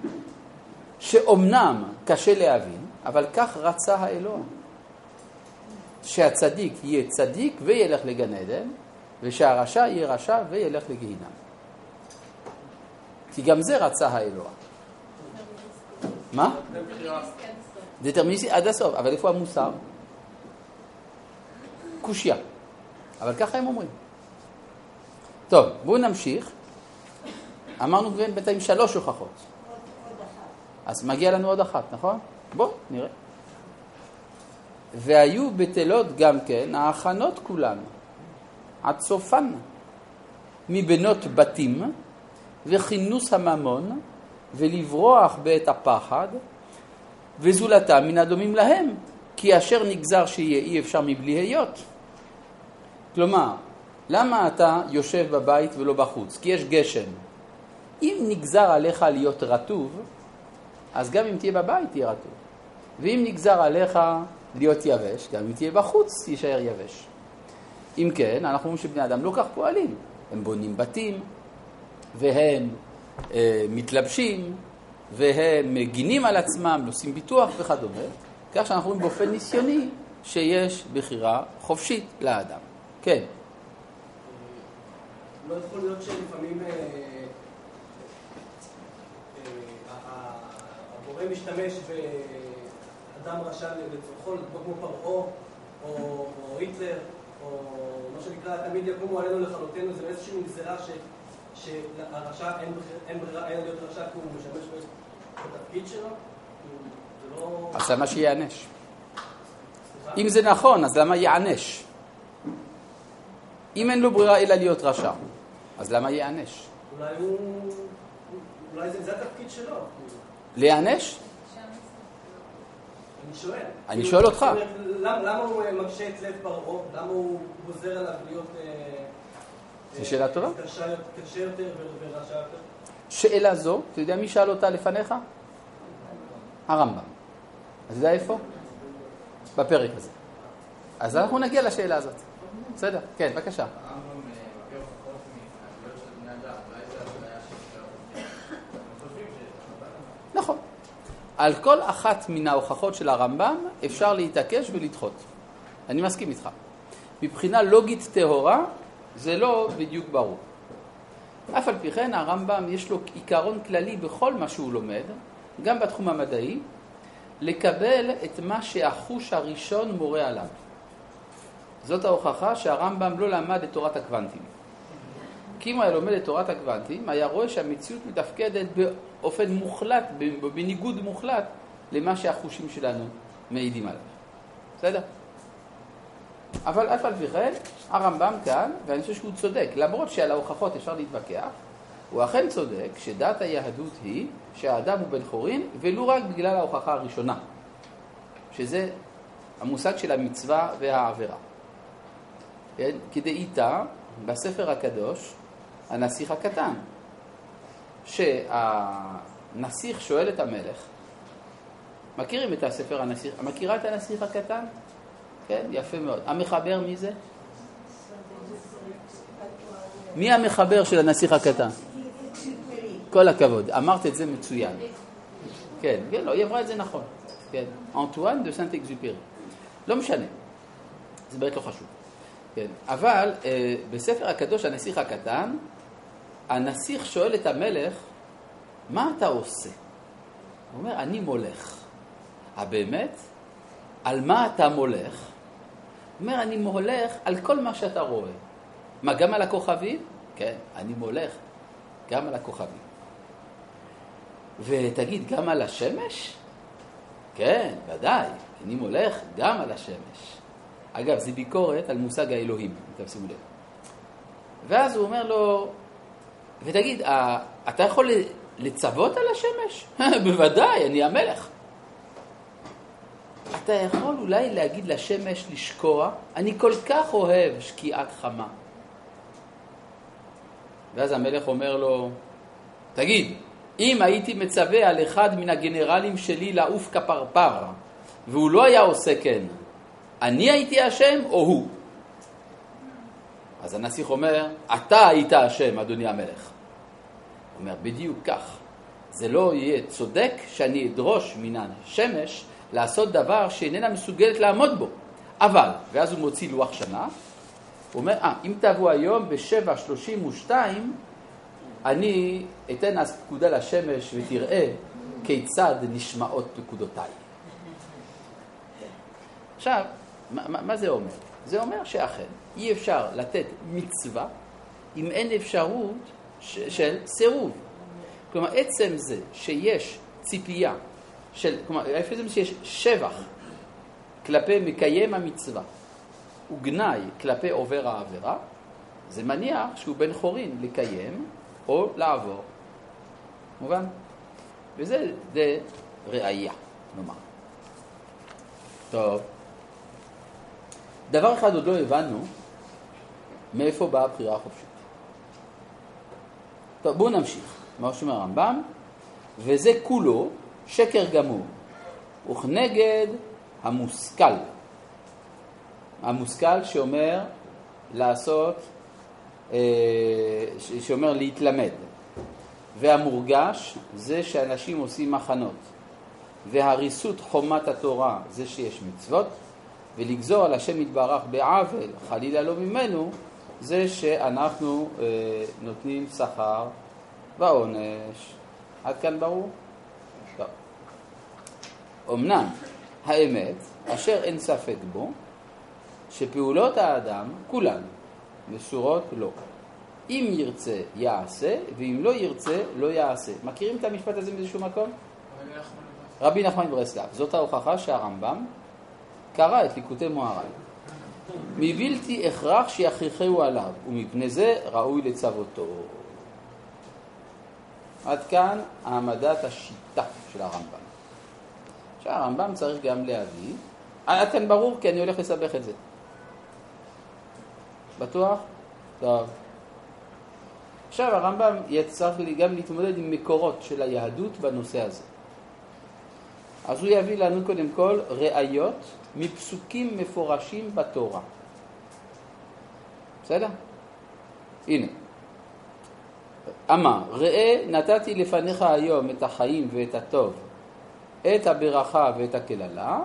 שאומנם קשה להבין, אבל כך רצה האלוה. שהצדיק יהיה צדיק וילך לגן עדן, ושהרשע יהיה רשע וילך לגיהינם. כי גם זה רצה האלוה. מה? דטרמיניסטי עד הסוף, אבל איפה המוסר? קושייה. אבל ככה הם אומרים. טוב, בואו נמשיך. אמרנו בינתיים שלוש הוכחות. אז מגיע לנו עוד אחת, נכון? בואו, נראה. והיו בטלות גם כן ההכנות כולן, עד סופן, מבנות בתים וכינוס הממון ולברוח בעת הפחד וזולתם מן הדומים להם, כי אשר נגזר שיהיה אי אפשר מבלי היות. כלומר, למה אתה יושב בבית ולא בחוץ? כי יש גשם. אם נגזר עליך להיות רטוב, אז גם אם תהיה בבית תהיה רטוב. ואם נגזר עליך להיות יבש, גם אם תהיה בחוץ תישאר יבש. אם כן, אנחנו אומרים שבני אדם לא כך פועלים. הם בונים בתים, והם אה, מתלבשים, והם מגינים על עצמם, עושים ביטוח וכדומה, כך שאנחנו רואים באופן ניסיוני שיש בחירה חופשית לאדם. כן. לא יכול להיות שלפעמים אה, הבורא משתמש באדם רשע לצורכו, כמו פרעה או היטלר, או מה שנקרא, תמיד יקומו עלינו לכלותנו, זה איזושהי גזירה שהרשע אין ברירה, אין להיות רשע כי הוא משמש בתפקיד שלו? לא- אז למה שיענש? אם זה נכון, אז למה יענש? אם אין לו ברירה אלא להיות רשע, אז למה ייענש? אולי הוא... אולי זה התפקיד שלו. להיענש? אני שואל. אני שואל אותך. למה הוא אה, מקשה את לב פרעה? למה הוא גוזר עליו להיות... אה, זו שאלה טובה. קשה יותר ורשע יותר? שאלה זו, אתה יודע מי שאל אותה לפניך? הרמב"ם. אז יודע איפה? בפרק הזה. אז אנחנו נגיע לשאלה הזאת. בסדר? כן, בבקשה. נכון. על כל אחת מן ההוכחות של הרמב"ם אפשר להתעקש ולדחות. אני מסכים איתך. מבחינה לוגית טהורה זה לא בדיוק ברור. אף על פי כן הרמב"ם יש לו עיקרון כללי בכל מה שהוא לומד, גם בתחום המדעי, לקבל את מה שהחוש הראשון מורה עליו. זאת ההוכחה שהרמב"ם לא למד את תורת הקוונטים. כי אם היה לומד את תורת הקוונטים, היה רואה שהמציאות מתפקדת באופן מוחלט, בניגוד מוחלט, למה שהחושים שלנו מעידים עליו. בסדר? אבל אף על פי כן, הרמב"ם כאן, ואני חושב שהוא צודק, למרות שעל ההוכחות אפשר להתווכח, הוא אכן צודק שדת היהדות היא שהאדם הוא בן חורין, ולו רק בגלל ההוכחה הראשונה, שזה המושג של המצווה והעבירה. כן? כדאיתא בספר הקדוש, הנסיך הקטן, שהנסיך שואל את המלך, מכירים את הספר הנסיך, מכירה את הנסיך הקטן? כן, יפה מאוד. המחבר מי זה? מי המחבר של הנסיך הקטן? כל הכבוד, אמרת את זה מצוין. כן, כן, לא, היא אמרה את זה נכון. כן, אנטואן דה סנט אקזופרי. לא משנה, זה באמת לא חשוב. כן, אבל אה, בספר הקדוש, הנסיך הקטן, הנסיך שואל את המלך, מה אתה עושה? הוא אומר, אני מולך. אה, באמת? על מה אתה מולך? הוא אומר, אני מולך על כל מה שאתה רואה. מה, גם על הכוכבים? כן, אני מולך גם על הכוכבים. ותגיד, גם על השמש? כן, ודאי, אני מולך גם על השמש. אגב, זו ביקורת על מושג האלוהים, אתם שימו לב. ואז הוא אומר לו, ותגיד, אתה יכול לצוות על השמש? בוודאי, אני המלך. אתה יכול אולי להגיד לשמש לשקוע? אני כל כך אוהב שקיעת חמה. ואז המלך אומר לו, תגיד, אם הייתי מצווה על אחד מן הגנרלים שלי לעוף כפרפר, והוא לא היה עושה כן, אני הייתי אשם או הוא? אז הנסיך אומר, אתה היית אשם, אדוני המלך. הוא אומר, בדיוק כך. זה לא יהיה צודק שאני אדרוש מן השמש לעשות דבר שאיננה מסוגלת לעמוד בו. אבל, ואז הוא מוציא לוח שנה, הוא אומר, אה, אם תבוא היום ב-7.32, אני אתן אז פקודה לשמש ותראה כיצד נשמעות פקודותיי. עכשיו, מה, מה זה אומר? זה אומר שאכן אי אפשר לתת מצווה אם אין אפשרות ש, של סירוב. כלומר, עצם זה שיש ציפייה של, כלומר, עצם זה שיש שבח כלפי מקיים המצווה וגנאי כלפי עובר העבירה, זה מניח שהוא בן חורין לקיים או לעבור. מובן? וזה די ראייה, נאמר. טוב. דבר אחד עוד לא הבנו, מאיפה באה הבחירה החופשית. טוב, בואו נמשיך. מה שאומר הרמב"ם, וזה כולו שקר גמור, וכנגד המושכל. המושכל שאומר לעשות, אה, שאומר להתלמד. והמורגש זה שאנשים עושים מחנות. והריסות חומת התורה זה שיש מצוות, ולגזור על השם יתברך בעוול, חלילה לא ממנו, זה שאנחנו אה, נותנים שכר ועונש. עד כאן ברור? טוב. אמנם האמת, אשר אין ספק בו, שפעולות האדם, כולן, מסורות לו. אם ירצה, יעשה, ואם לא ירצה, לא יעשה. מכירים את המשפט הזה מאיזשהו מקום? רבי נחמן ברסלב. זאת ההוכחה שהרמב"ם קרא את ליקוטי מוהר"ן. מבלתי הכרח שיכריחהו עליו, ומפני זה ראוי לצוותו. עד כאן העמדת השיטה של הרמב"ם. עכשיו הרמב"ם צריך גם להביא, עד כאן ברור כי אני הולך לסבך את זה. בטוח? טוב. עכשיו הרמב"ם צריך גם להתמודד עם מקורות של היהדות בנושא הזה. אז הוא יביא לנו קודם כל ראיות מפסוקים מפורשים בתורה. בסדר? הנה. אמר, ראה נתתי לפניך היום את החיים ואת הטוב, את הברכה ואת הקללה,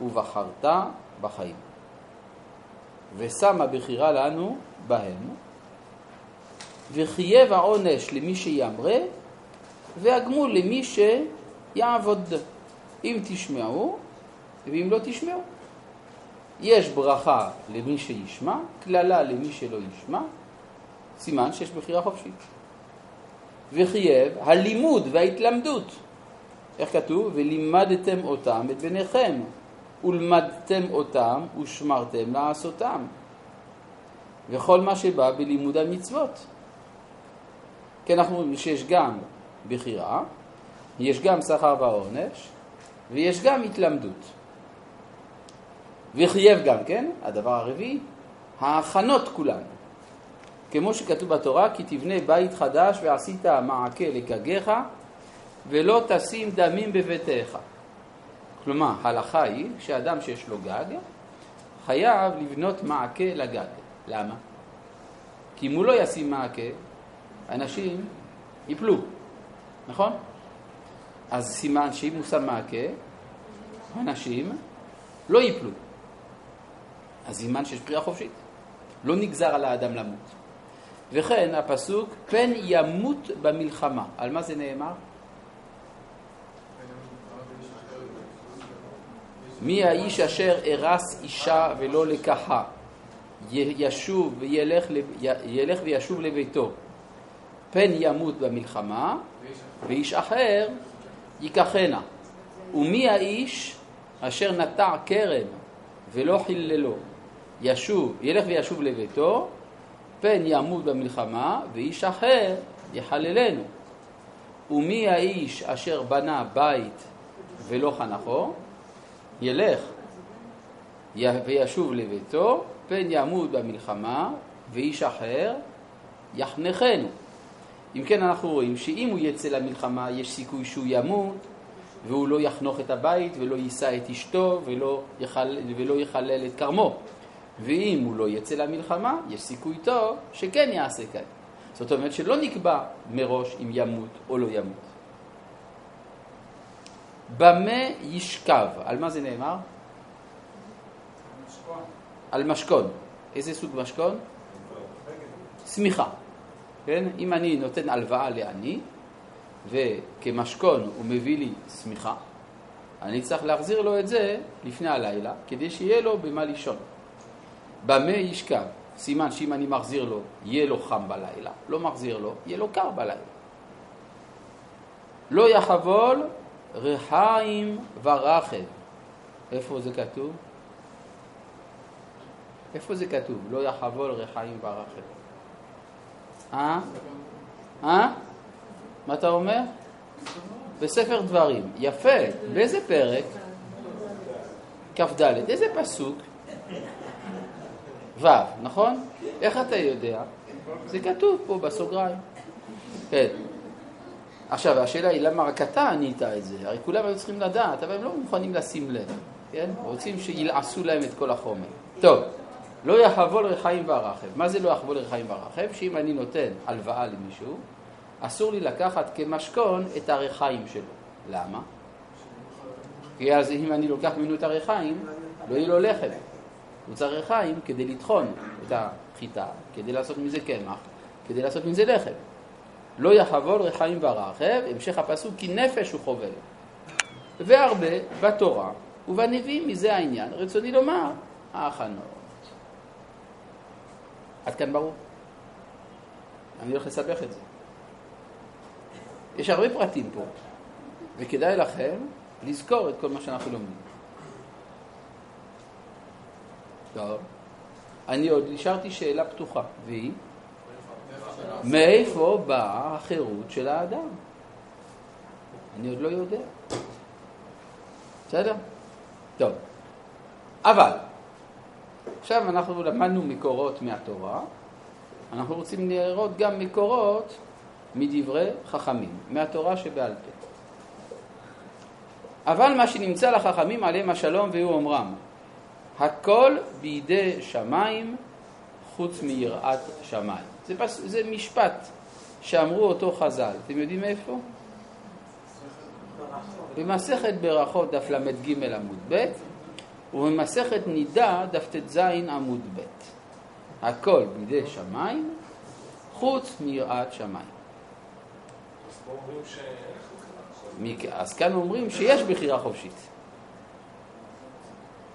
ובחרת בחיים. ושמה בחירה לנו בהם, וחייב העונש למי שימרה, והגמול למי שיעבוד. אם תשמעו, ואם לא תשמעו. יש ברכה למי שישמע, קללה למי שלא ישמע, סימן שיש בחירה חופשית. וחייב הלימוד וההתלמדות. איך כתוב? ולימדתם אותם את בניכם, ולמדתם אותם ושמרתם לעשותם. וכל מה שבא בלימוד המצוות. כי אנחנו אומרים שיש גם בחירה, יש גם שכר ועונש, ויש גם התלמדות. וחייב גם כן, הדבר הרביעי, ההכנות כולן. כמו שכתוב בתורה, כי תבנה בית חדש ועשית מעקה לגגיך ולא תשים דמים בביתך. כלומר, ההלכה היא שאדם שיש לו גג, חייב לבנות מעקה לגג. למה? כי אם הוא לא ישים מעקה, אנשים ייפלו, נכון? אז סימן שאם הוא שם מעקה, אנשים לא ייפלו. אז סימן שיש בחירה חופשית. לא נגזר על האדם למות. וכן הפסוק, פן ימות במלחמה. על מה זה נאמר? מי האיש אשר ארס אישה ולא לקחה, ישוב וילך, ילך וישוב לביתו, פן ימות במלחמה, ואיש אחר ייקחנה. ומי האיש אשר נטע כרם ולא חיללו, ישוב, ילך וישוב לביתו, פן ימות במלחמה, ואיש אחר יחללנו. ומי האיש אשר בנה בית ולא חנכו, ילך וישוב לביתו, פן ימות במלחמה, ואיש אחר יחנכנו. אם כן אנחנו רואים שאם הוא יצא למלחמה יש סיכוי שהוא ימות והוא לא יחנוך את הבית ולא יישא את אשתו ולא, יחל, ולא יחלל את כרמו. ואם הוא לא יצא למלחמה, יש סיכוי טוב שכן יעשה כאן. זאת אומרת שלא נקבע מראש אם ימות או לא ימות. במה ישכב? על מה זה נאמר? משכון. על משכון. איזה סוג משכון? שמיכה. כן? אם אני נותן הלוואה לעני, וכמשכון הוא מביא לי שמיכה, אני צריך להחזיר לו את זה לפני הלילה, כדי שיהיה לו במה לישון. במה ישכב? סימן שאם אני מחזיר לו, יהיה לו חם בלילה, לא מחזיר לו, יהיה לו קר בלילה. לא יחבול רחיים ורחב. איפה זה כתוב? איפה זה כתוב? לא יחבול רחיים ורחב. אה? אה? מה אתה אומר? בספר דברים. יפה. באיזה פרק? כ"ד. איזה פסוק? ו', נכון? איך אתה יודע? זה כתוב פה בסוגריים. כן. עכשיו, השאלה היא למה רק אתה ענית את זה? הרי כולם היו צריכים לדעת, אבל הם לא מוכנים לשים לב, כן? רוצים שילעסו להם את כל החומר. טוב, לא יחבול רחיים והרחב. מה זה לא יחבול רחיים והרחב? שאם אני נותן הלוואה למישהו, אסור לי לקחת כמשכון את הרחיים שלו. למה? כי אז אם אני לוקח ממנו את הרחיים, לא יהיה לו לחם. הוא צריך רחיים כדי לטחון את החיטה, כדי לעשות מזה קמח, כדי לעשות מזה לחם. לא יחבול רחיים ורחב, המשך הפסוק, כי נפש הוא חובל. והרבה בתורה ובנביאים מזה העניין. רצוני לומר, ההכנות. עד כאן ברור. אני הולך לסבך את זה. יש הרבה פרטים פה, וכדאי לכם לזכור את כל מה שאנחנו לומדים. טוב. אני עוד השארתי שאלה פתוחה, והיא? מאיפה באה החירות של האדם? אני עוד לא יודע. בסדר? טוב. אבל, עכשיו אנחנו למדנו מקורות מהתורה, אנחנו רוצים לראות גם מקורות מדברי חכמים, מהתורה שבעל פה. אבל מה שנמצא לחכמים עליהם השלום והוא אומרם, הכל בידי שמיים חוץ מיראת שמיים. זה, פס... זה משפט שאמרו אותו חז"ל. אתם יודעים איפה? במסכת ברכות דף ל"ג עמוד ב' ובמסכת נידה דף ט"ז עמוד ב'. הכל בידי שמיים חוץ מיראת שמיים. אז כאן אומרים שיש בחירה חופשית.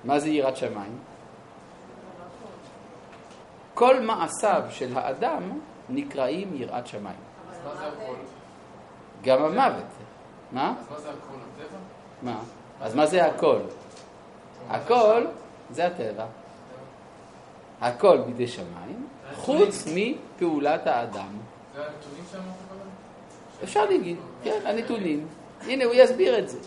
מה זה יראת שמיים? כל מעשיו של האדם נקראים יראת שמיים. אז מה זה הכל? גם המוות. מה? אז מה זה הכל? הטבע? מה? אז מה זה הכל? הכל זה הטבע. הכל בידי שמיים, חוץ מפעולת האדם. זה הנתונים שאמרת? אפשר להגיד, כן, הנתונים. הנה, הוא יסביר את זה.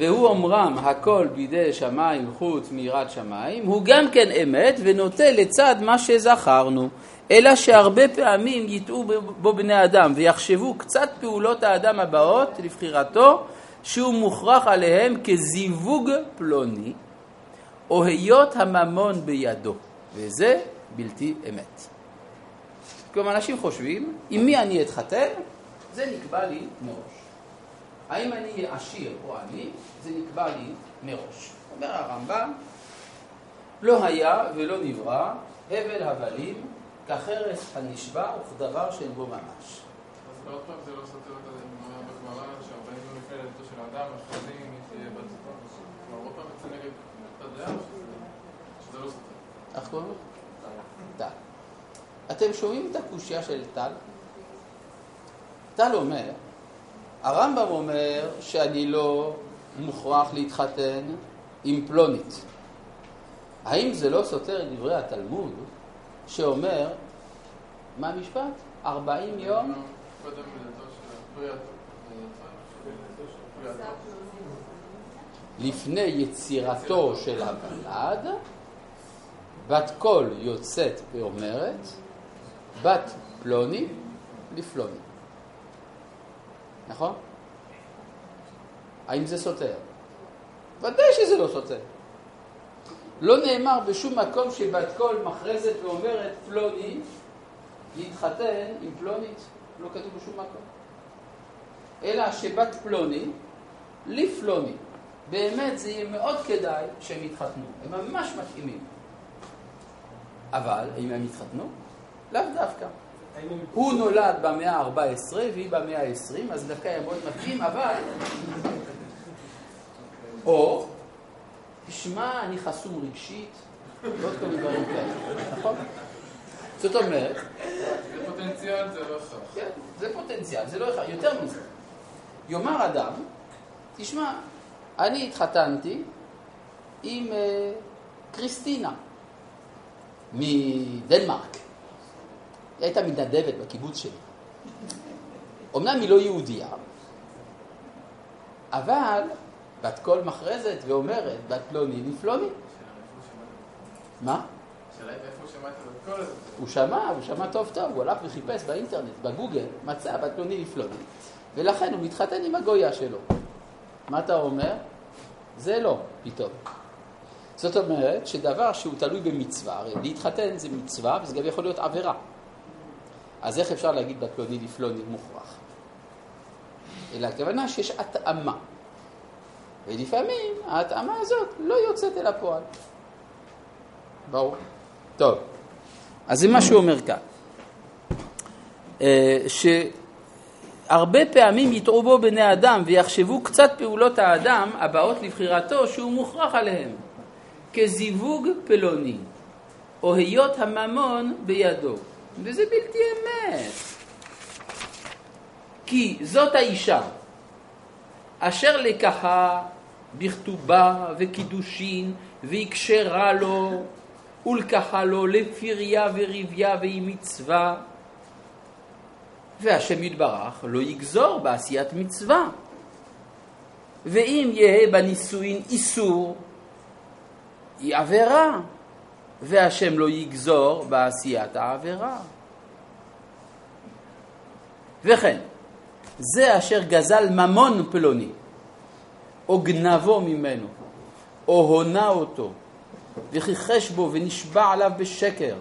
והוא אומרם הכל בידי שמיים חוץ מיראת שמיים, הוא גם כן אמת ונוטה לצד מה שזכרנו. אלא שהרבה פעמים יטעו בו בני אדם ויחשבו קצת פעולות האדם הבאות לבחירתו שהוא מוכרח עליהם כזיווג פלוני או היות הממון בידו, וזה בלתי אמת. כלומר, אנשים חושבים, עם מי אני אתחתן, זה נקבע לי מראש. האם אני אהיה עשיר או עני, זה נקבע לי מראש. אומר הרמב"ם, לא היה ולא נברא הבל הבלים כחרס הנשבע וכדבר שאין בו ממש. אז עוד פעם זה לא סותר את הגמרא בגמרא, יום לפני לידתו של האדם, מכרזים אם תהיה בת זוגו. כלומר, עוד פעם יוצא נגד שזה לא סותר. איך קוראים? טל. אתם שומעים את הקושייה של טל? טל אומר, הרמב"ם אומר שאני לא מוכרח להתחתן עם פלונית. האם זה לא סותר את דברי התלמוד שאומר, מה המשפט? 40 יום? לפני יצירתו של הוולד, בת קול יוצאת ואומרת, בת פלוני לפלוני. נכון? האם זה סותר? ודאי שזה לא סותר. לא נאמר בשום מקום שבת קול מכרזת ואומרת פלוני להתחתן עם פלונית, לא כתוב בשום מקום. אלא שבת פלוני לפלוני. באמת זה יהיה מאוד כדאי שהם יתחתנו, הם ממש מתאימים. אבל אם הם יתחתנו? לאו דווקא. הוא נולד במאה ה-14 והיא במאה ה-20, אז דווקא היה מאוד מתאים, אבל... או, תשמע, אני חסום רגשית, ועוד כל מיני דברים כאלה, נכון? זאת אומרת, זה פוטנציאל, זה לא הכרח. כן, זה פוטנציאל, זה לא אחד, יותר מזה. יאמר אדם, תשמע, אני התחתנתי עם אה, קריסטינה מדנמרק. היא הייתה מתנדבת בקיבוץ שלי. אמנם היא לא יהודייה, אבל בת קול מכרזת ואומרת, בת פלוני לפלוני. מה? הוא שמע, הוא שמע טוב טוב, הוא הלך וחיפש באינטרנט, בגוגל, מצא בת פלוני לפלוני, ולכן הוא מתחתן עם הגויה שלו. מה אתה אומר? זה לא, פתאום. זאת אומרת שדבר שהוא תלוי במצווה, הרי להתחתן זה מצווה וזה גם יכול להיות עבירה. אז איך אפשר להגיד בת פלוני לפלוני מוכרח? אלא הכוונה שיש התאמה. ולפעמים ההתאמה הזאת לא יוצאת אל הפועל. ברור. טוב, אז זה מה שהוא אומר כאן. אה, שהרבה פעמים יטעו בו בני אדם ויחשבו קצת פעולות האדם הבאות לבחירתו שהוא מוכרח עליהם, כזיווג פלוני, או היות הממון בידו. וזה בלתי אמת. כי זאת האישה אשר לקחה בכתובה וקידושין והקשרה לו ולקחה לו לפריה וריביה והיא מצווה. והשם יתברך לא יגזור בעשיית מצווה. ואם יהא בנישואין איסור היא עבירה והשם לא יגזור בעשיית העבירה. וכן, זה אשר גזל ממון פלוני, או גנבו ממנו, או הונה אותו, וכיחש בו ונשבע עליו בשקר.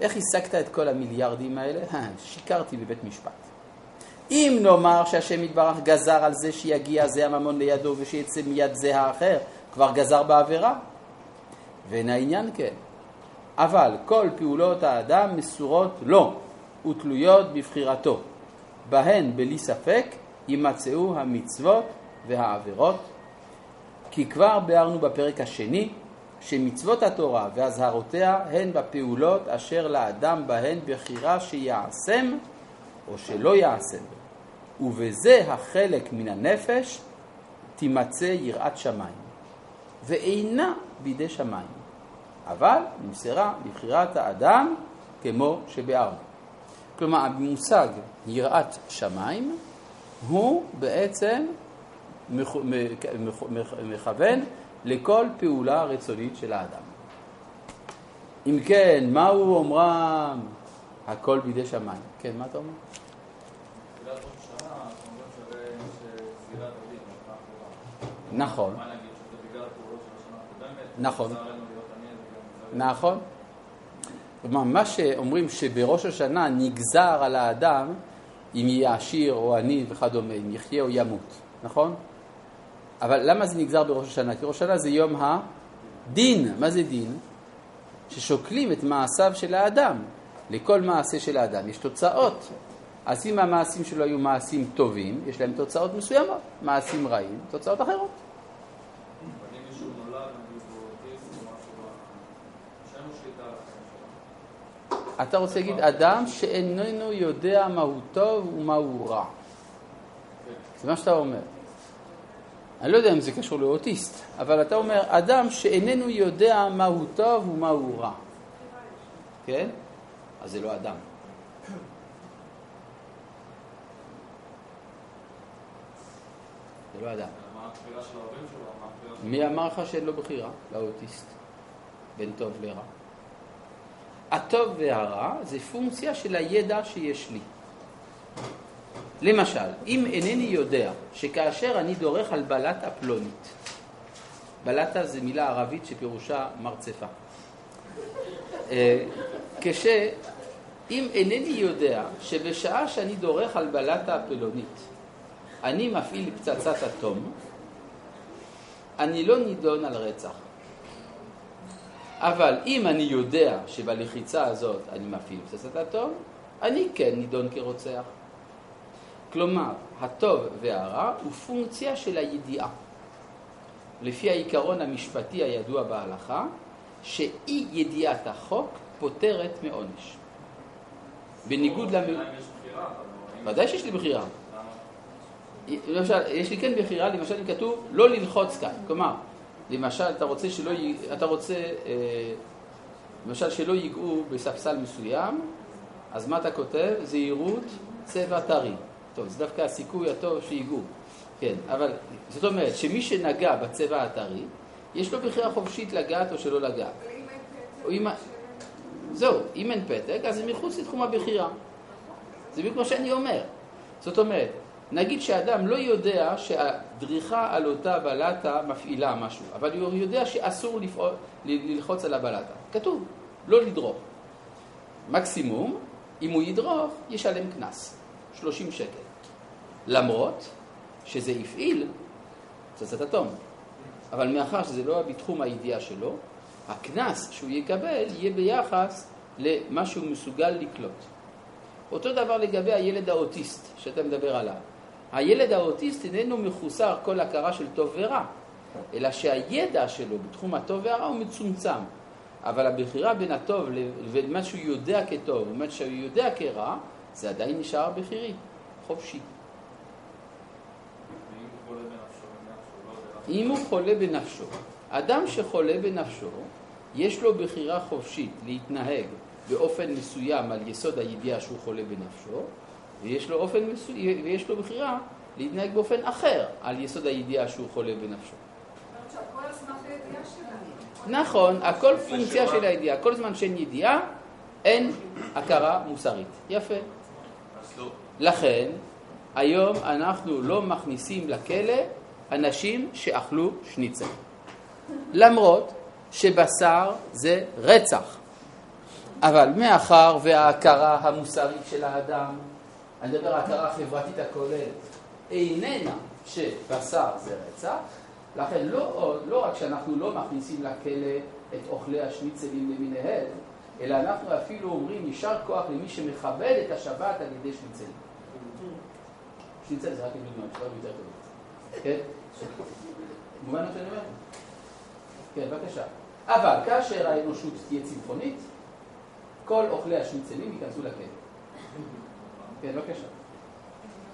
איך השגת את כל המיליארדים האלה? שיקרתי בבית משפט. אם נאמר שהשם יתברך גזר על זה שיגיע זה הממון לידו ושיצא מיד זה האחר, כבר גזר בעבירה. ואין העניין כן. אבל כל פעולות האדם מסורות לו ותלויות בבחירתו. בהן בלי ספק יימצאו המצוות והעבירות. כי כבר ביארנו בפרק השני שמצוות התורה ואזהרותיה הן בפעולות אשר לאדם בהן בחירה שיעשם או שלא יעשם. ובזה החלק מן הנפש תימצא יראת שמיים, ואינה בידי שמיים. אבל נמסרה לבחירת האדם כמו שביארנו. כלומר, המושג יראת שמיים הוא בעצם מכ- מכ- מכ- מכוון לכל פעולה רצונית של האדם. אם כן, מהו אומרם? הכל בידי שמיים. כן, מה אתה אומר? בתחילת נכון. נכון. מה שאומרים שבראש השנה נגזר על האדם אם יהיה עשיר או עני וכדומה, אם יחיה או ימות, נכון? אבל למה זה נגזר בראש השנה? כי ראש השנה זה יום הדין. מה זה דין? ששוקלים את מעשיו של האדם. לכל מעשה של האדם יש תוצאות. אז אם המעשים שלו היו מעשים טובים, יש להם תוצאות מסוימות. מעשים רעים, תוצאות אחרות. אבל אם מישהו נולד, נגיד, הוא אוטיסט או משהו, ב- שאין לו שליטה על החיים שלו. אתה רוצה להגיד אדם שאיננו יודע מהו טוב ומהו רע. זה מה שאתה אומר. אני לא יודע אם זה קשור לאוטיסט, אבל אתה אומר אדם שאיננו יודע מהו טוב ומהו רע. כן? אז זה לא אדם. זה לא אדם. מה מה. מי אמר לך שאין לו בחירה? לאוטיסט. בין טוב לרע. הטוב והרע זה פונקציה של הידע שיש לי. למשל, אם אינני יודע שכאשר אני דורך על בלטה פלונית, בלטה זה מילה ערבית שפירושה מרצפה. אה, כש... אם אינני יודע שבשעה שאני דורך על בלטה הפלונית, אני מפעיל פצצת אטום, אני לא נידון על רצח. אבל אם אני יודע שבלחיצה הזאת אני מפעיל פצצת אטום, אני כן נידון כרוצח. כלומר, הטוב והרע הוא פונקציה של הידיעה. לפי העיקרון המשפטי הידוע בהלכה, שאי ידיעת החוק פוטרת מעונש. בניגוד למ... האם- ודאי שיש לי בחירה. למשל, יש לי כן בחירה, למשל אם כתוב לא ללחוץ כאן. כלומר, למשל, אתה רוצה שלא, י... אתה רוצה, אה, למשל, שלא ייגעו בספסל מסוים, אז מה אתה כותב? זהירות, צבע טרי. טוב, זה דווקא הסיכוי הטוב שיגעו. כן, אבל זאת אומרת שמי שנגע בצבע הטרי, יש לו בחירה חופשית לגעת או שלא לגעת. או אם... זהו, אם אין פתק, אז זה מחוץ לתחום הבחירה. זה בדיוק מה שאני אומר. זאת אומרת, נגיד שאדם לא יודע שהדריכה על אותה בלטה מפעילה משהו, אבל הוא יודע שאסור לפעול, ללחוץ על הבלטה. כתוב, לא לדרוך. מקסימום, אם הוא ידרוך, ישלם קנס, 30 שקל. למרות שזה הפעיל פצצת אטום. אבל מאחר שזה לא בתחום הידיעה שלו, הקנס שהוא יקבל יהיה ביחס למה שהוא מסוגל לקלוט. אותו דבר לגבי הילד האוטיסט שאתה מדבר עליו. הילד האוטיסט איננו מחוסר כל הכרה של טוב ורע, אלא שהידע שלו בתחום הטוב והרע הוא מצומצם. אבל הבחירה בין הטוב לבין מה שהוא יודע כטוב ומה שהוא יודע כרע, זה עדיין נשאר בחירי, חופשי. לא. אם הוא חולה בנפשו, אדם שחולה בנפשו, יש לו בחירה חופשית להתנהג באופן מסוים על יסוד הידיעה שהוא חולה בנפשו, ויש לו, אופן מסו... ויש לו בחירה להתנהג באופן אחר על יסוד הידיעה שהוא חולה בנפשו. נכון, הכל פונקציה של הידיעה. כל זמן שאין ידיעה, אין הכרה מוסרית. יפה. לא. לכן, היום אנחנו לא מכניסים לכלא אנשים שאכלו שניצל. למרות שבשר זה רצח. אבל מאחר וההכרה המוסרית של האדם, אני מדבר על ההכרה החברתית הכוללת, איננה שבשר זה רצח, לכן לא, לא רק שאנחנו לא מכניסים לכלא את אוכלי השניצלים למיניהם, אלא אנחנו אפילו אומרים יישר כוח למי שמכבד את השבת על ידי שניצלים. שניצל זה רק עם דוגמא, שלא יותר טוב. כן? מובן מה שאני אומר? כן, בבקשה. אבל כאשר האנושות תהיה צמחונית, כל אוכלי השניצלים ייכנסו לכלא. כן, בבקשה.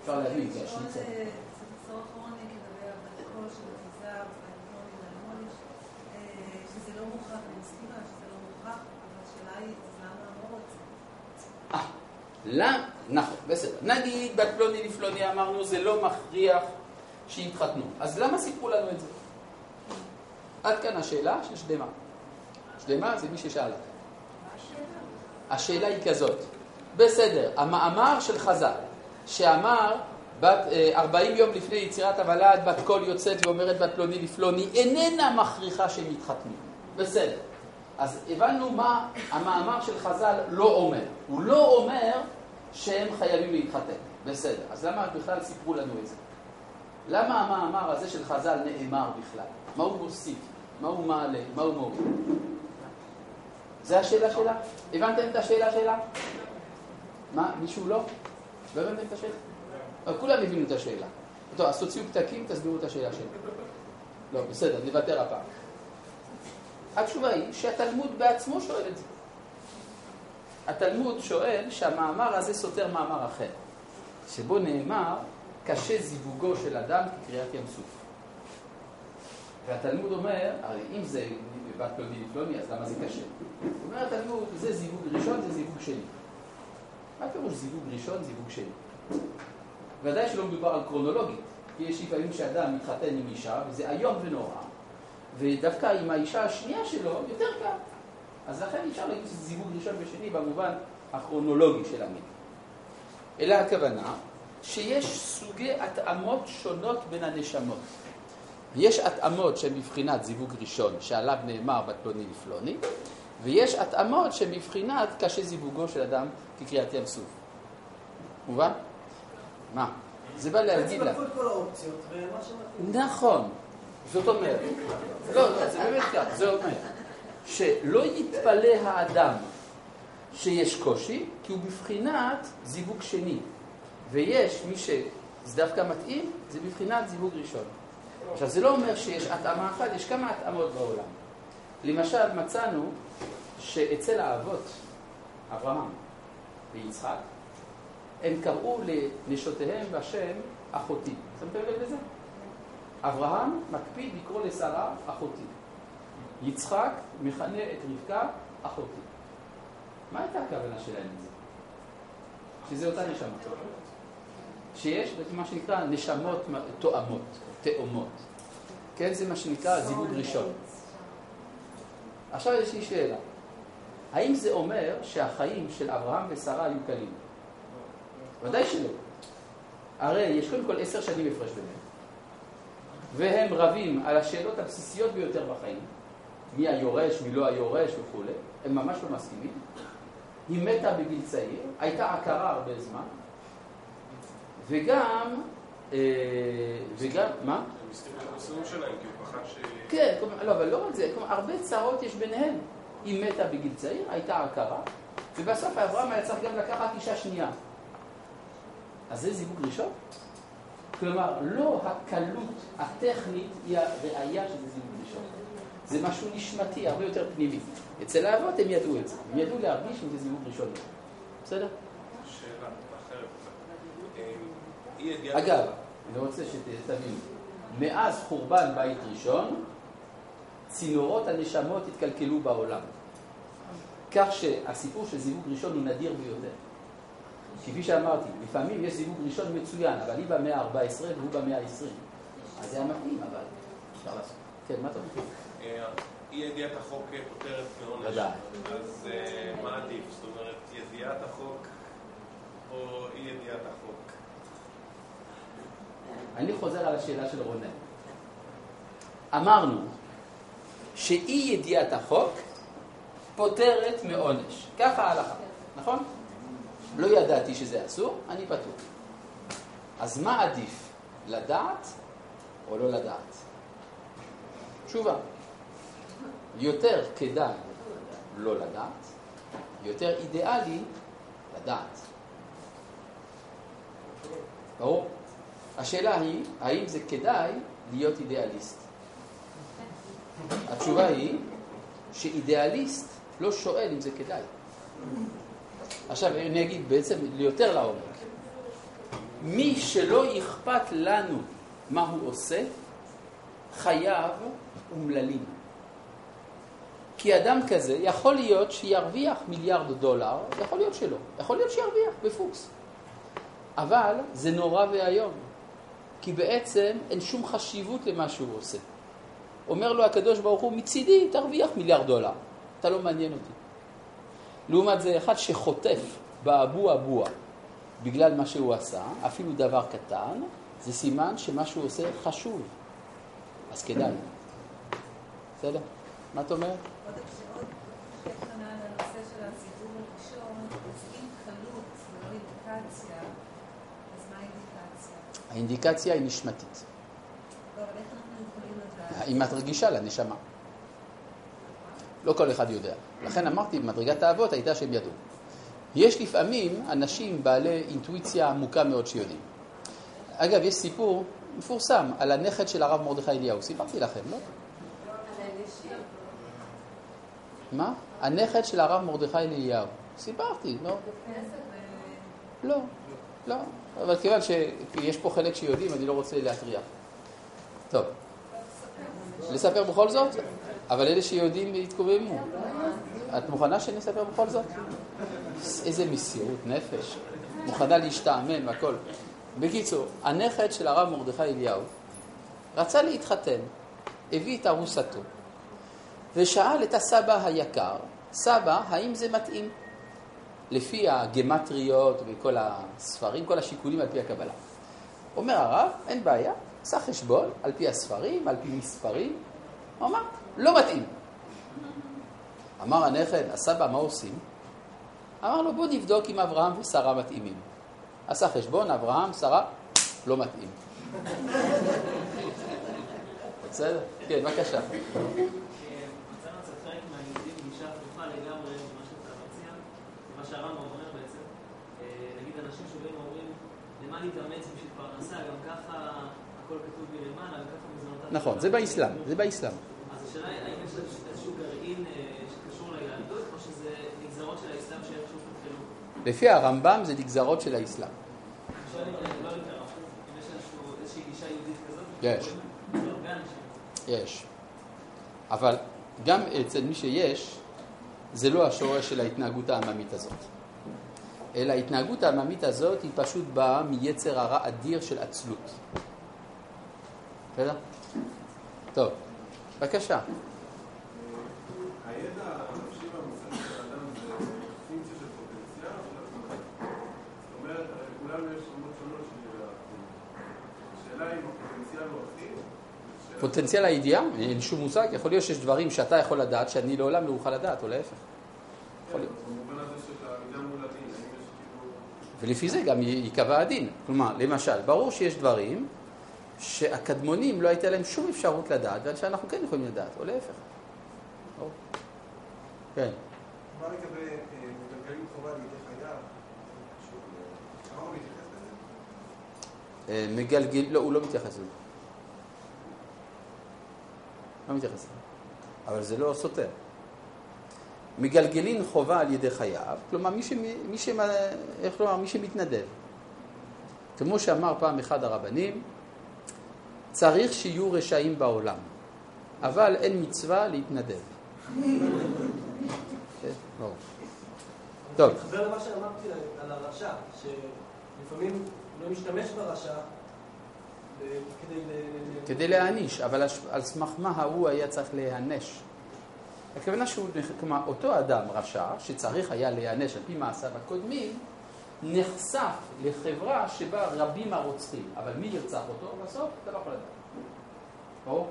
אפשר להבין, השניצל. זה אחיזה והאלקטרונים והאלמוניש, שזה לא מוכרח, אני מסכימה שזה לא מוכרח, אבל השאלה היא, אז למה אמרו את זה? למה? נכון, בסדר. נגיד בפלוני לפלוני אמרנו זה לא מכריח שיתחתנו. אז למה סיפרו לנו את זה? עד כאן השאלה של שדמה. שדמה זה מי ששאל. השאלה היא כזאת, בסדר, המאמר של חז"ל, שאמר בת, 40 יום לפני יצירת הוולד, בת קול יוצאת ואומרת בת פלוני לפלוני, איננה מכריחה שהם יתחתנו. בסדר. אז הבנו מה המאמר של חז"ל לא אומר. הוא לא אומר שהם חייבים להתחתן. בסדר. אז למה בכלל סיפרו לנו את זה? למה המאמר הזה של חז"ל נאמר בכלל? מה הוא מוסיף? מה הוא מעלה? מה הוא מוריד? זה השאלה שלה? הבנתם את השאלה שלה? מה, מישהו לא? לא הבנתם את השאלה? אבל כולם הבינו את השאלה. טוב, אז תוציאו פתקים, תסבירו את השאלה שלה. לא, בסדר, נוותר הפעם. התשובה היא שהתלמוד בעצמו שואל את זה. התלמוד שואל שהמאמר הזה סותר מאמר אחר, שבו נאמר קשה זיווגו של אדם כקריאת ים סוף. והתלמוד אומר, הרי אם זה בת פלוני לפלוני, אז למה זה קשה? אומר התלמוד, זה זיווג ראשון, זה זיווג שני. מה פירוש זיווג ראשון, זיווג שני? ודאי שלא מדובר על קרונולוגית, כי יש לפעמים שאדם מתחתן עם אישה, וזה איום ונורא, ודווקא עם האישה השנייה שלו יותר קל. אז לכן אפשר להגיד שזה זיווג ראשון ושני במובן הכרונולוגי של המילה. אלא הכוונה שיש סוגי התאמות שונות בין הנשמות. יש התאמות שהן מבחינת זיווג ראשון, שעליו נאמר בת פלוני לפלוני, ויש התאמות שהן מבחינת קשה זיווגו של אדם כקריאת ים סוף. מובן? מה? זה בא להגיד לך. שמתאים. נכון. זאת אומרת, לא, לא, זה באמת כך, זה אומר שלא יתפלא האדם שיש קושי, כי הוא בבחינת זיווג שני. ויש מי שזה דווקא מתאים, זה בבחינת זיווג ראשון. עכשיו, זה לא אומר שיש התאמה אחת, יש כמה התאמות בעולם. למשל, מצאנו שאצל האבות, אברהם ויצחק, הם קראו לנשותיהם בשם אחותי. שמתם לב לזה? אברהם מקפיד לקרוא לשרה אחותי. יצחק מכנה את רבקה אחותי. מה הייתה הכוונה שלהם לזה? שזה אותה נשמה. שיש מה שנקרא נשמות תואמות, תאומות. כן, זה מה שנקרא זיווג ראשון. עכשיו יש לי שאלה. האם זה אומר שהחיים של אברהם ושרה היו קלים? ודאי שלא. הרי יש קודם כל עשר שנים הפרש ביניהם. והם רבים על השאלות הבסיסיות ביותר בחיים, מי היורש, מי לא היורש וכולי, הם ממש לא מסכימים. היא מתה בגיל צעיר, הייתה עקרה הרבה זמן, וגם, אה, וגם, מה? הם את הנישואים שלהם, כי הוא פחד ש... כן, לא, אבל לא רק זה, הרבה צרות יש ביניהם. היא מתה בגיל צעיר, הייתה עקרה, ובסוף אברהם היה צריך גם לקחת אישה שנייה. אז זה זיווג ראשון? כלומר, לא הקלות הטכנית היא הראייה שזה זיווג ראשון. זה משהו נשמתי, הרבה יותר פנימי. אצל האבות הם ידעו את זה, הם ידעו להרגיש אם זה זיווג ראשון. בסדר? אה. אגב, אני רוצה שתבינו, מאז חורבן בית ראשון, צינורות הנשמות התקלקלו בעולם. כך שהסיפור של זיווג ראשון הוא נדיר ביותר. כפי שאמרתי, לפעמים יש זיווג ראשון מצוין, אבל היא במאה ה-14 והוא במאה ה-20. אז זה היה מתאים, אבל אפשר לעשות. כן, מה אתה אומר? אה, אי ידיעת החוק פותרת מעונש. ודאי. אז אה, מה עדיף? זאת אומרת, ידיעת החוק או אי ידיעת החוק? אני חוזר על השאלה של רונן. אמרנו שאי ידיעת החוק פותרת מעונש. ככה ההלכה, נכון? לא ידעתי שזה אסור, אני פטור. אז מה עדיף, לדעת או לא לדעת? תשובה, יותר כדאי לא לדעת, יותר אידיאלי לדעת. ברור? השאלה היא, האם זה כדאי להיות אידיאליסט? התשובה היא שאידיאליסט לא שואל אם זה כדאי. עכשיו אני אגיד בעצם יותר לעומק. מי שלא אכפת לנו מה הוא עושה, חייו אומללים. כי אדם כזה יכול להיות שירוויח מיליארד דולר, יכול להיות שלא, יכול להיות שירוויח בפוקס. אבל זה נורא ואיום. כי בעצם אין שום חשיבות למה שהוא עושה. אומר לו הקדוש ברוך הוא, מצידי תרוויח מיליארד דולר, אתה לא מעניין אותי. לעומת זה, אחד שחוטף באבו אבוה בגלל מה שהוא עשה, אפילו דבר קטן, זה סימן שמה שהוא עושה חשוב. אז כדאי. בסדר? מה את אומרת? עוד עוד הכנה יכולים לדעת? אם את רגישה לנשמה. לא כל אחד יודע. לכן אמרתי, במדרגת האבות הייתה שהם ידעו. יש לפעמים אנשים בעלי אינטואיציה עמוקה מאוד שיודעים. אגב, יש סיפור מפורסם על הנכד של הרב מרדכי אליהו. סיפרתי לכם, לא? מה? הנכד של הרב מרדכי אליהו. סיפרתי, לא? לא, לא. אבל כיוון שיש פה חלק שיודעים, אני לא רוצה להטריח. טוב. לספר בכל זאת? אבל אלה שיודעים יתקוממו. את מוכנה שנספר בכל זאת? איזה מסירות נפש. מוכנה להשתעמם והכל. בקיצור, הנכד של הרב מרדכי אליהו רצה להתחתן, הביא את ארוסתו, ושאל את הסבא היקר, סבא, האם זה מתאים? לפי הגמטריות וכל הספרים, כל השיקולים על פי הקבלה. אומר הרב, אין בעיה, עשה חשבון על פי הספרים, על פי מספרים. הוא אמר, לא מתאים. אמר הנכד, הסבא, מה עושים? אמר לו, בוא נבדוק אם אברהם ושרה מתאימים. עשה חשבון, אברהם, שרה, לא מתאים. בסדר? כן, בבקשה. מצאנו אצל חלק מהיהודים גישה הפוכה לגמרי ממה שאתה מציע, מה שהרמב"ם אומר בעצם. אה, אנשים למה להתאמץ בשביל פרנסה, גם ככה הכל כתוב מלמעלה. נכון, זה באסלאם, זה באסלאם. אז השאלה היא, האם יש איזשהו גרעין אה, שקשור ליהדות, או שזה נגזרות של האסלאם שאיכשהו נתחילו? לפי הרמב"ם זה נגזרות של האסלאם. לא יש. יש. אבל גם אצל מי שיש, זה לא השורש של ההתנהגות העממית הזאת. אלא ההתנהגות העממית הזאת היא פשוט באה מיצר הרע אדיר של עצלות. בסדר? טוב, בבקשה. של פוטנציאל הידיעה, אין שום מושג, יכול להיות שיש דברים שאתה יכול לדעת שאני לעולם לא אוכל לדעת, או להפך. יש כאילו... ולפי זה גם ייקבע הדין. כלומר, למשל, ברור שיש דברים שהקדמונים לא הייתה להם שום אפשרות לדעת, ושאנחנו כן יכולים לדעת, או להפך. ברור. כן. מה לגבי אה, מגלגלים חובה לידי חייו? זה קשור ל- הרמב"ם מתייחס לזה? אה, מגלגל, לא, הוא לא מתייחס לזה. לא מתייחס לזה. אבל זה לא סותר. מגלגלין חובה על ידי חייו, כלומר מי, שמ, מי, שמ, איך לומר, מי שמתנדב. כמו שאמר פעם אחד הרבנים, צריך שיהיו רשעים בעולם, אבל אין מצווה להתנדב. כן, ברור. טוב, מתחבר למה שאמרתי על הרשע, שלפעמים לא משתמש ברשע כדי להעניש, אבל על סמך מה ההוא היה צריך להיענש? הכוונה שהוא, כלומר, אותו אדם רשע, שצריך היה להיענש על פי מעשיו הקודמים, נחשף לחברה שבה רבים הרוצחים, אבל מי ירצח אותו? בסוף אתה לא יכול לדעת. ברור?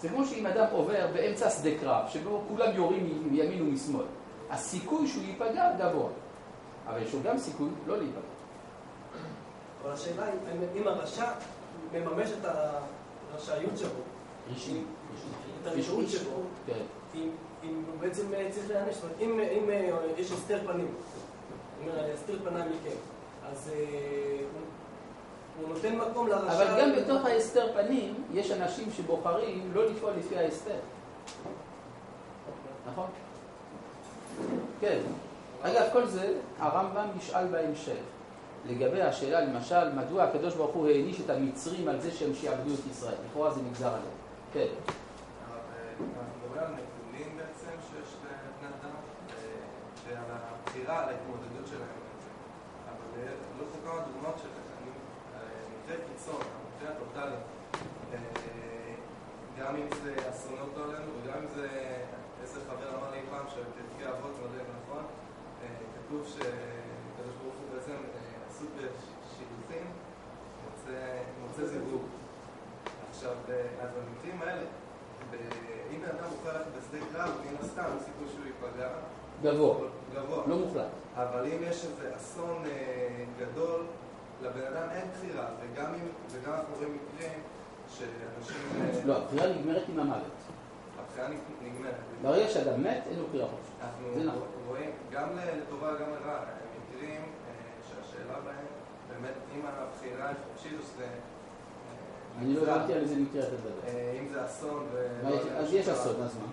זה כמו שאם אדם עובר באמצע שדה קרב, שבו כולם יורים מימין ומשמאל, הסיכוי שהוא ייפגע גבוה, אבל יש לו גם סיכוי לא להיפגע. אבל השאלה היא, אם הרשע מממש את הרשעיות רישוי. את הרשעות שבו, כן. אם הוא בעצם אה, צריך להיענש, אם, אה, יש הסתר פנים, הוא אומר, אני אסתיר פניי מכם, אז אה, הוא- נותן מקום לרשע... אבל גם בתוך ההסתר פנים, יש אנשים שבוחרים לא לפעול לפי ההסתר. נכון? כן. אגב, כל זה הרמב"ם נשאל בהמשך. לגבי השאלה, למשל, מדוע הקדוש ברוך הוא העניש את המצרים על זה שהם שיעבדו את ישראל. לכאורה זה נגזר עליהם. כן. אבל, אה, אנחנו מדברים על נתונים בעצם שיש לבני אדם, אה, ועל הבחירה, על ההתמודדות בסוף, מבחינה טוטאלית, אה, גם אם זה אסונות לא עלינו וגם אם זה... איזה חבר אמר לי פעם שבפרקי אבות מלא נכון, אה, כתוב שקדוש ברוך הוא בעצם אה, עסוק בשידוכים, מוצא זיווג. עכשיו, אז במקרים האלה, אם בן אדם בוחר ללכת בשדה קרב, מן הסתם, הסיכוי שהוא ייפגע. גבוה. גבוה. לא מוחלט. אבל אם יש איזה אסון גדול, לבן אדם אין בחירה, וגם, אנחנו רואים מקרים שאנשים... אה, לא, הבחירה נגמרת עם המוות. הבחירה נג- נגמרת. ברגע שאדם מת, אין לו בחירה חופשית. זה אנחנו נכון. רואים גם לטובה גם לרע, מקרים אה, שהשאלה בהם, באמת, אם הבחירה היא חופשית או שזה... אה, אני לא נגזר. הבנתי על איזה מקרה אתה מדבר. אה, אם זה אסון ו... אז יש אסון, אז מה?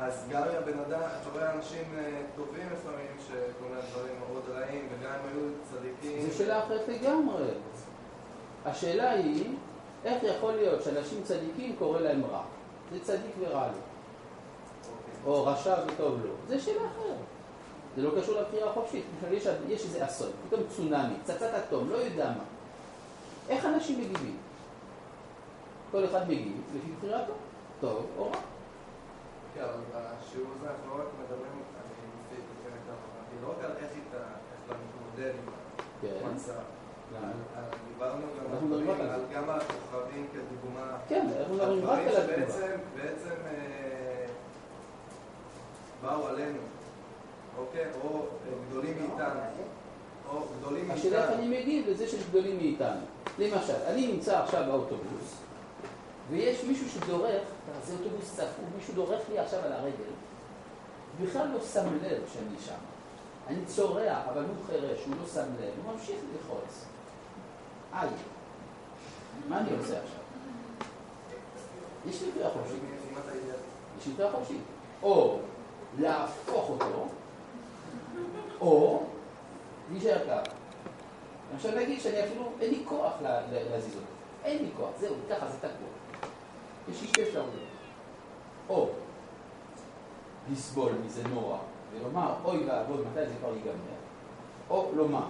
אז גם אם הבן אדם, אתה רואה אנשים אה, טובים לפעמים, שקוראים להם דברים מאוד רעים, וגם אם היו צדיקים... זו שאלה אחרת לגמרי. השאלה היא, איך יכול להיות שאנשים צדיקים קורא להם רע? זה צדיק ורע לו. או רשע וטוב לו. זה שאלה אחרת. זה לא קשור לבחירה החופשית. יש איזה אסון, פתאום צונאמי, פצצת אטום, לא יודע מה. איך אנשים מגיבים? כל אחד מגיב לפי בחירתו, טוב או רע. כן, אבל בשיעור הזה אנחנו לא רק מדברים, אני מוסיף לפני כמה אמרתי, לא רק על איך איתה, איך אתה מתמודד כן. עם המצב. למה? על- דיברנו גם אנחנו על מדברים רק דברים, על על- גם על הכוכבים כדוגמה. כן, אנחנו מדברים רק דברים על התגובה. שבעצם, בעצם אה, באו עלינו, אוקיי? או אה, גדולים מאיתנו. או גדולים מאיתנו. השאלה איך אני מגיב לזה שיש גדולים מאיתנו. למשל, אני נמצא עכשיו באוטובוס, ויש מישהו שדורך, זה אוטובוס צפוף, מישהו דורך לי עכשיו על הרגל, בכלל לא שם לב שאני שם. אני צורח, אבל הוא חירש, הוא לא שם לב, הוא ממשיך ללחוץ. איי, מה אני עושה עכשיו? יש לי בחירה חופשית. יש לי בחירה חופשית. או להפוך אותו, או להישאר ככה. עכשיו נגיד שאני אפילו, אין לי כוח לה- לה- להזיז אותו. אין לי כוח, זהו, ככה זה תקוע. יש לי שתי אפשרויות. או לסבול מזה נורא, ולומר, אוי ואבוי, מתי זה כבר ייגמר? או לומר,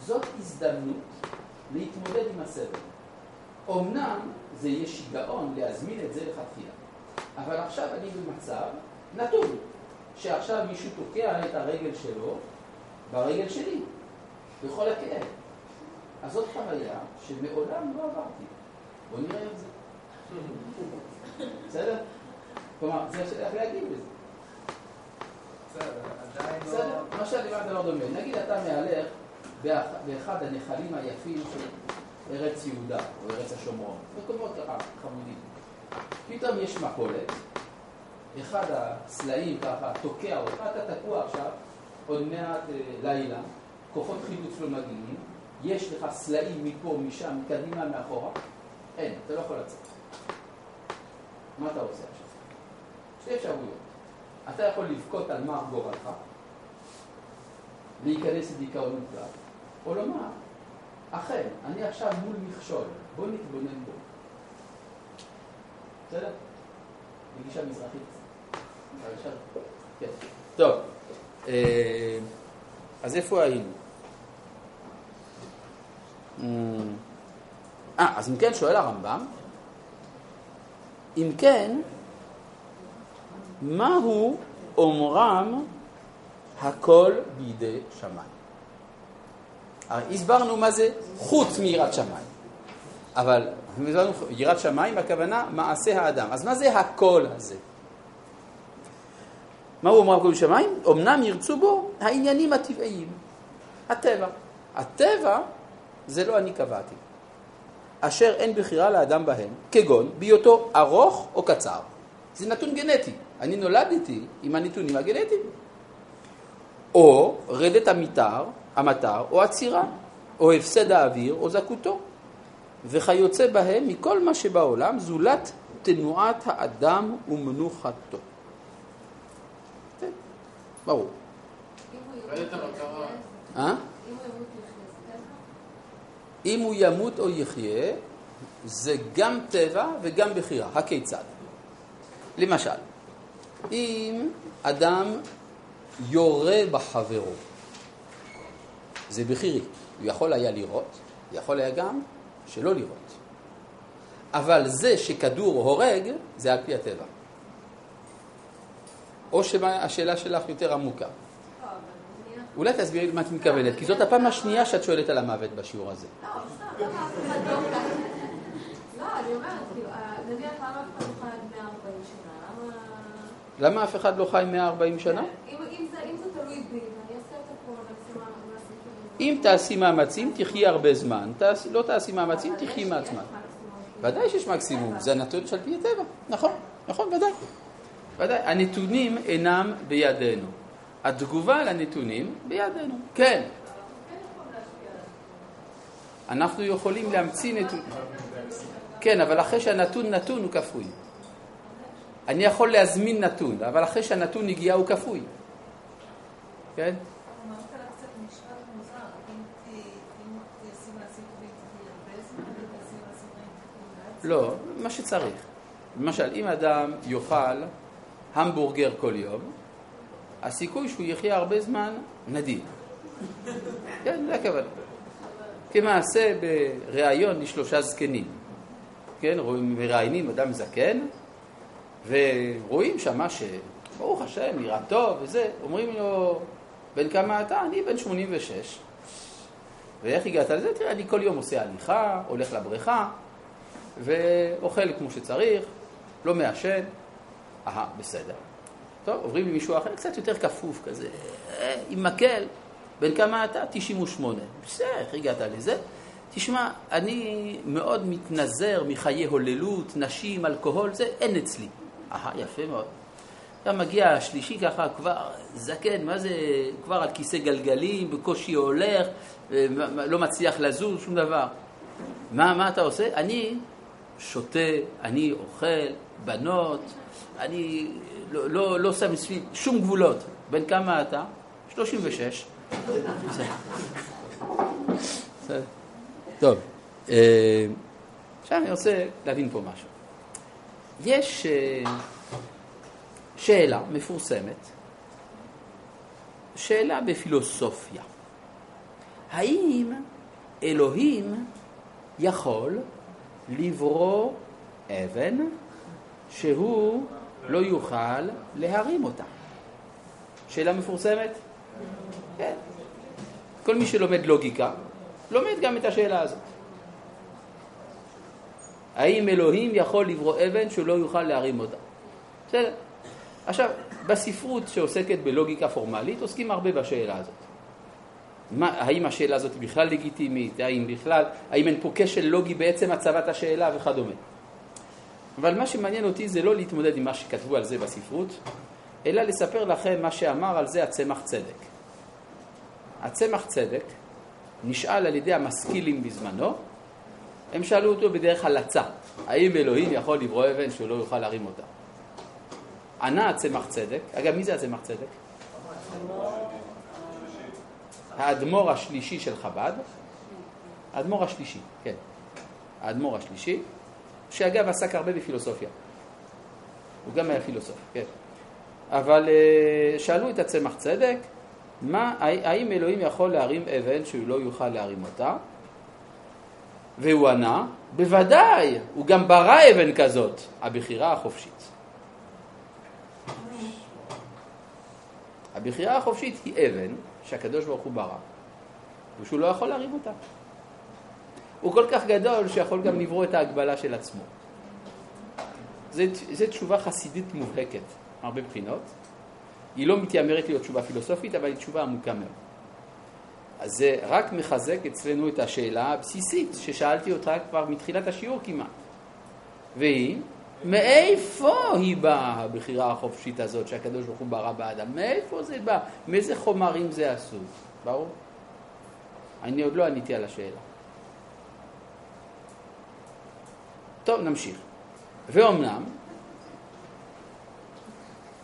זאת הזדמנות להתמודד עם הסבל. אמנם זה יהיה שיגעון להזמין את זה לכתחילה, אבל עכשיו אני במצב נתון, שעכשיו מישהו תוקע את הרגל שלו ברגל שלי, בכל הכאב. אז זאת חוויה שמעולם לא עברתי. בוא נראה את זה. בסדר? כלומר, זה איך להגיב לזה. בסדר, עדיין לא... בסדר? מה אומר דבר דומה. נגיד אתה מהלך באח- באחד הנחלים היפים של ארץ יהודה או ארץ השומרון, מקומות חמודים. פתאום יש מפולת, אחד הסלעים ככה תוקע אותך, אתה תקוע עכשיו, עוד מעט אה, לילה, כוחות חילוץ לא מגיעים, יש לך סלעים מפה, משם, מקדימה, מאחורה, אין, אתה לא יכול לצאת. מה אתה עושה עכשיו? שתי אפשרויות. אתה יכול לבכות על מר גורלך, להיכנס לדיכאון מוחלט, או לומר, אכן, אני עכשיו מול מכשול, בוא נתבונן בו. בסדר? בגישה מזרחית. כן. טוב, אה, אז איפה היינו? אה, אז אם כן, שואל הרמב"ם, אם כן, מהו אומרם הכל בידי שמיים? הרי הסברנו מה זה חוץ מיראת שמיים. אבל יראת שמיים, הכוונה מעשה האדם. אז מה זה הכל הזה? מהו אומרם בידי שמיים? אמנם ירצו בו העניינים הטבעיים, הטבע. הטבע זה לא אני קבעתי. אשר אין בחירה לאדם בהם, כגון בהיותו ארוך או קצר. זה נתון גנטי. אני נולדתי עם הנתונים הגנטיים. או רדת המטר, המטר, או עצירה, או הפסד האוויר, או זכותו. וכיוצא בהם מכל מה שבעולם, זולת תנועת האדם ומנוחתו. כן, ברור. רדת המטרה. אם הוא ימות או יחיה, זה גם טבע וגם בחירה. הכיצד? למשל, אם אדם יורה בחברו, זה בחירי. הוא יכול היה לראות, יכול היה גם שלא לראות. אבל זה שכדור הורג, זה על פי הטבע. או שהשאלה שלך יותר עמוקה. לא. אולי תסבירי לי מה את מתכוונת, כי זאת הפעם השנייה שאת שואלת על המוות בשיעור הזה. לא, סתם, למה לא... לא, אני אומרת, כאילו, אה, נניח למה אף אחד לא חי עד 140 שנה? למה... למה אף אחד לא חי 140 שנה? אם תעשי מאמצים, תחי הרבה זמן. לא תעשי מאמצים, תחי מעט זמן. ודאי שיש מקסימום, זה הנתון שעל פי הטבע. נכון, נכון, ודאי. ודאי. הנתונים אינם בידינו. התגובה לנתונים בידינו. כן. אנחנו יכולים להמציא נתון... כן, אבל אחרי שהנתון נתון הוא כפוי. אני יכול להזמין נתון, אבל אחרי שהנתון הגיע הוא כפוי. כן? לא, מה שצריך. למשל, אם אדם יאכל המבורגר כל יום, הסיכוי שהוא יחיה הרבה זמן נדיר. כן, זה הכוונה. כמעשה בריאיון לשלושה זקנים. כן, רואים, מראיינים אדם זקן, ורואים שמה שברוך השם, נראה טוב וזה, אומרים לו, בן כמה אתה? אני בן 86. ואיך הגעת לזה? תראה, אני כל יום עושה הליכה, הולך לבריכה, ואוכל כמו שצריך, לא מעשן. אהה, בסדר. טוב, עוברים למישהו אחר, קצת יותר כפוף כזה, אה, עם מקל. בן כמה אתה? 98. בסדר, איך הגעת לזה? תשמע, אני מאוד מתנזר מחיי הוללות, נשים, אלכוהול, זה אין אצלי. אהה, יפה מאוד. אתה מגיע השלישי ככה, כבר זקן, מה זה, כבר על כיסא גלגלים, בקושי הולך, אה, לא מצליח לזוז, שום דבר. מה, מה אתה עושה? אני שותה, אני אוכל, בנות, אני לא, לא, לא שם סביב שום גבולות. בן כמה אתה? 36. בסדר. טוב, אה, עכשיו אני רוצה להבין פה משהו. יש אה, שאלה מפורסמת, שאלה בפילוסופיה. האם אלוהים יכול לברוא אבן שהוא לא יוכל להרים אותה? שאלה מפורסמת? כן. כל מי שלומד לוגיקה, לומד גם את השאלה הזאת. האם אלוהים יכול לברוא אבן שהוא לא יוכל להרים אותה? בסדר. עכשיו, בספרות שעוסקת בלוגיקה פורמלית, עוסקים הרבה בשאלה הזאת. מה, האם השאלה הזאת בכלל לגיטימית? האם בכלל, האם אין פה כשל לוגי בעצם הצבת השאלה וכדומה. אבל מה שמעניין אותי זה לא להתמודד עם מה שכתבו על זה בספרות, אלא לספר לכם מה שאמר על זה הצמח צדק. הצמח צדק נשאל על ידי המשכילים בזמנו, הם שאלו אותו בדרך הלצה, האם אלוהים יכול לברוא אבן שהוא לא יוכל להרים אותה? ענה הצמח צדק, אגב מי זה הצמח צדק? האדמו"ר השלישי של חב"ד, האדמו"ר השלישי, כן, האדמו"ר השלישי, שאגב עסק הרבה בפילוסופיה, הוא גם היה פילוסוף, כן, אבל אה, שאלו את הצמח צדק, מה, האם אלוהים יכול להרים אבן שהוא לא יוכל להרים אותה? והוא ענה, בוודאי, הוא גם ברא אבן כזאת, הבחירה החופשית. הבחירה החופשית היא אבן שהקדוש ברוך הוא ברא, ושהוא לא יכול להרים אותה. הוא כל כך גדול שיכול גם לברוא את ההגבלה של עצמו. זו תשובה חסידית מובהקת, מהרבה בחינות. היא לא מתיימרת להיות תשובה פילוסופית, אבל היא תשובה עמוקה מאוד. אז זה רק מחזק אצלנו את השאלה הבסיסית ששאלתי אותה כבר מתחילת השיעור כמעט. והיא, מאיפה היא באה הבחירה החופשית הזאת שהקדוש ברוך הוא ברא באדם? מאיפה זה בא? מאיזה חומרים זה עשו? ברור? אני עוד לא עניתי על השאלה. טוב, נמשיך. ואומנם,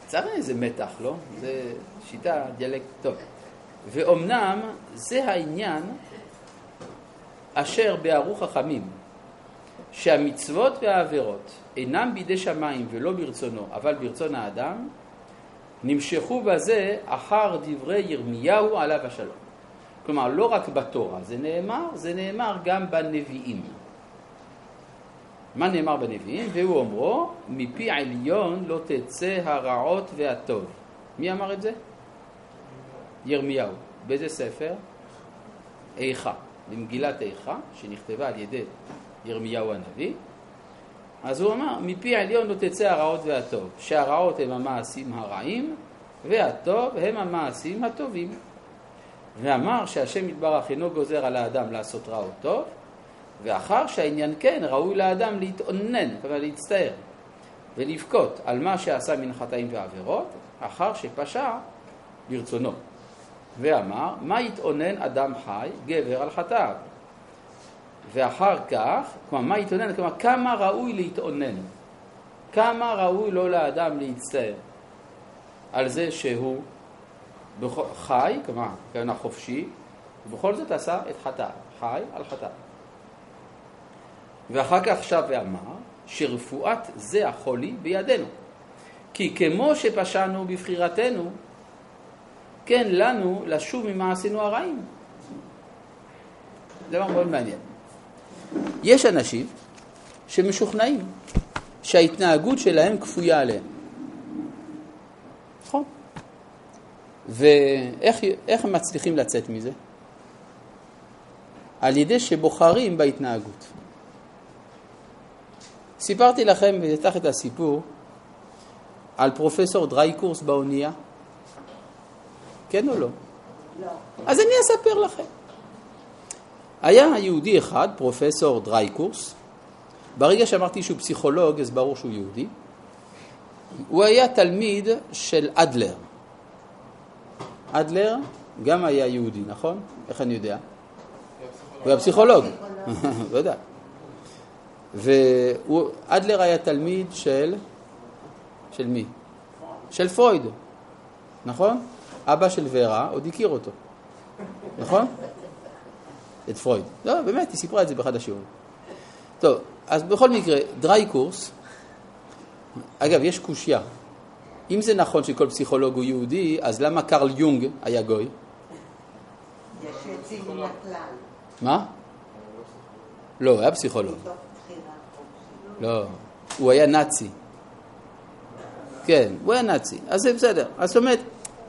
צריך איזה מתח, לא? זה שיטה, דיאלקט, טוב. ואומנם זה העניין אשר בערו חכמים, שהמצוות והעבירות אינם בידי שמיים ולא ברצונו, אבל ברצון האדם, נמשכו בזה אחר דברי ירמיהו עליו השלום. כלומר, לא רק בתורה זה נאמר, זה נאמר גם בנביאים. מה נאמר בנביאים? והוא אומרו, מפי עליון לא תצא הרעות והטוב. מי אמר את זה? ירמיהו. באיזה ספר? איכה. במגילת איכה, שנכתבה על ידי ירמיהו הנביא. אז הוא אמר, מפי עליון לא תצא הרעות והטוב, שהרעות הם המעשים הרעים, והטוב הם המעשים הטובים. ואמר שהשם יתברך אינו גוזר על האדם לעשות רע או טוב, ואחר שהעניין כן, ראוי לאדם להתאונן, כלומר להצטער, ולבכות על מה שעשה מן חטאים ועבירות, אחר שפשע ברצונו. ואמר, מה יתאונן אדם חי, גבר על חטאיו? ואחר כך, כלומר, מה יתאונן? כלומר, כמה ראוי להתאונן? כמה ראוי לו לאדם להצטער על זה שהוא חי, כלומר, כהנה חופשי, ובכל זאת עשה את חטאיו, חי על חטאיו. ואחר כך שב ואמר שרפואת זה החולי בידינו. כי כמו שפשענו בבחירתנו, כן לנו לשוב ממעשינו הרעים. זה דבר מאוד מעניין. יש אנשים שמשוכנעים שההתנהגות שלהם כפויה עליהם. נכון. ואיך הם מצליחים לצאת מזה? על ידי שבוחרים בהתנהגות. סיפרתי לכם, ואפתח את הסיפור, על פרופסור דרייקורס באונייה. כן או לא? לא. אז אני אספר לכם. היה יהודי אחד, פרופסור דרייקורס, ברגע שאמרתי שהוא פסיכולוג, אז ברור שהוא יהודי. הוא היה תלמיד של אדלר. אדלר גם היה יהודי, נכון? איך אני יודע? הוא היה פסיכולוג, לא יודע. ואדלר היה תלמיד של, של מי? של פרויד, נכון? אבא של ורה עוד הכיר אותו, נכון? את פרויד. לא, באמת, היא סיפרה את זה באחד השיעורים. טוב, אז בכל מקרה, דריי קורס, אגב, יש קושייה. אם זה נכון שכל פסיכולוג הוא יהודי, אז למה קרל יונג היה גוי? יש יוצאים מן הכלל. מה? לא, הוא היה פסיכולוג. לא, הוא היה נאצי. כן, הוא היה נאצי. אז זה בסדר. אז זאת אומרת,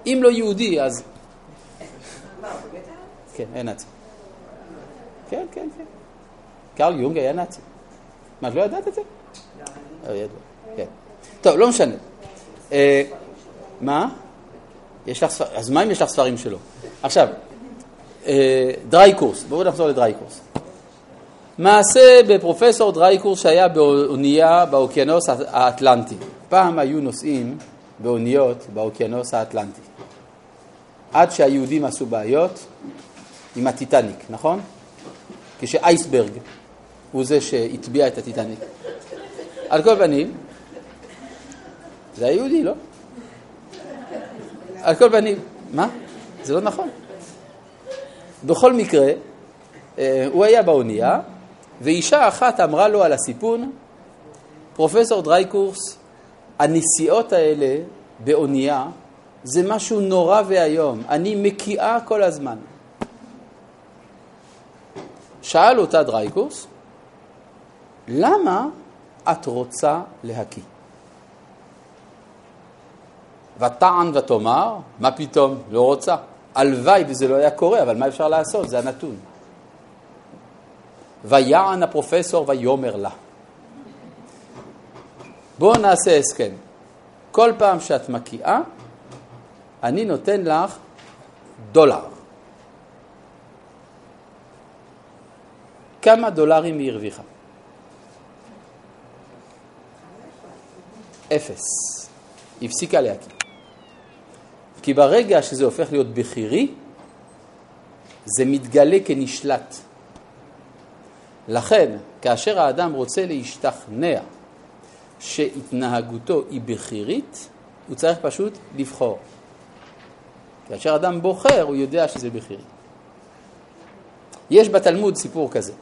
אם לא יהודי, אז... כן, היה נאצי. כן, כן, כן. קרל יונג היה נאצי. מה, לא ידעת את זה? לא, ידוע. כן. טוב, לא משנה. אה, מה? יש לך ספרים, אז מה אם יש לך ספרים שלו? עכשיו, אה, דריי קורס, בואו נחזור לדריי קורס. מעשה בפרופסור דריי קורס שהיה באונייה באוקיינוס האטלנטי. פעם היו נוסעים באוניות באוקיינוס האטלנטי. עד שהיהודים עשו בעיות עם הטיטניק, נכון? כשאייסברג הוא זה שהטביע את הטיטניק. על כל פנים, זה היהודי, לא? על כל פנים, מה? זה לא נכון. בכל מקרה, אה, הוא היה באונייה, ואישה אחת אמרה לו על הסיפון, פרופסור דרייקורס, הנסיעות האלה באונייה זה משהו נורא ואיום, אני מקיאה כל הזמן. שאל אותה דרייקורס, למה את רוצה להקיא? ותען ותאמר, מה פתאום, לא רוצה. הלוואי וזה לא היה קורה, אבל מה אפשר לעשות? זה הנתון. ויען הפרופסור ויאמר לה. בואו נעשה הסכם. כל פעם שאת מקיאה, אני נותן לך דולר. כמה דולרים היא הרוויחה? אפס. הפסיקה להקיא. כי ברגע שזה הופך להיות בכירי, זה מתגלה כנשלט. לכן, כאשר האדם רוצה להשתכנע שהתנהגותו היא בכירית, הוא צריך פשוט לבחור. כאשר אדם בוחר, הוא יודע שזה בכירי. יש בתלמוד סיפור כזה.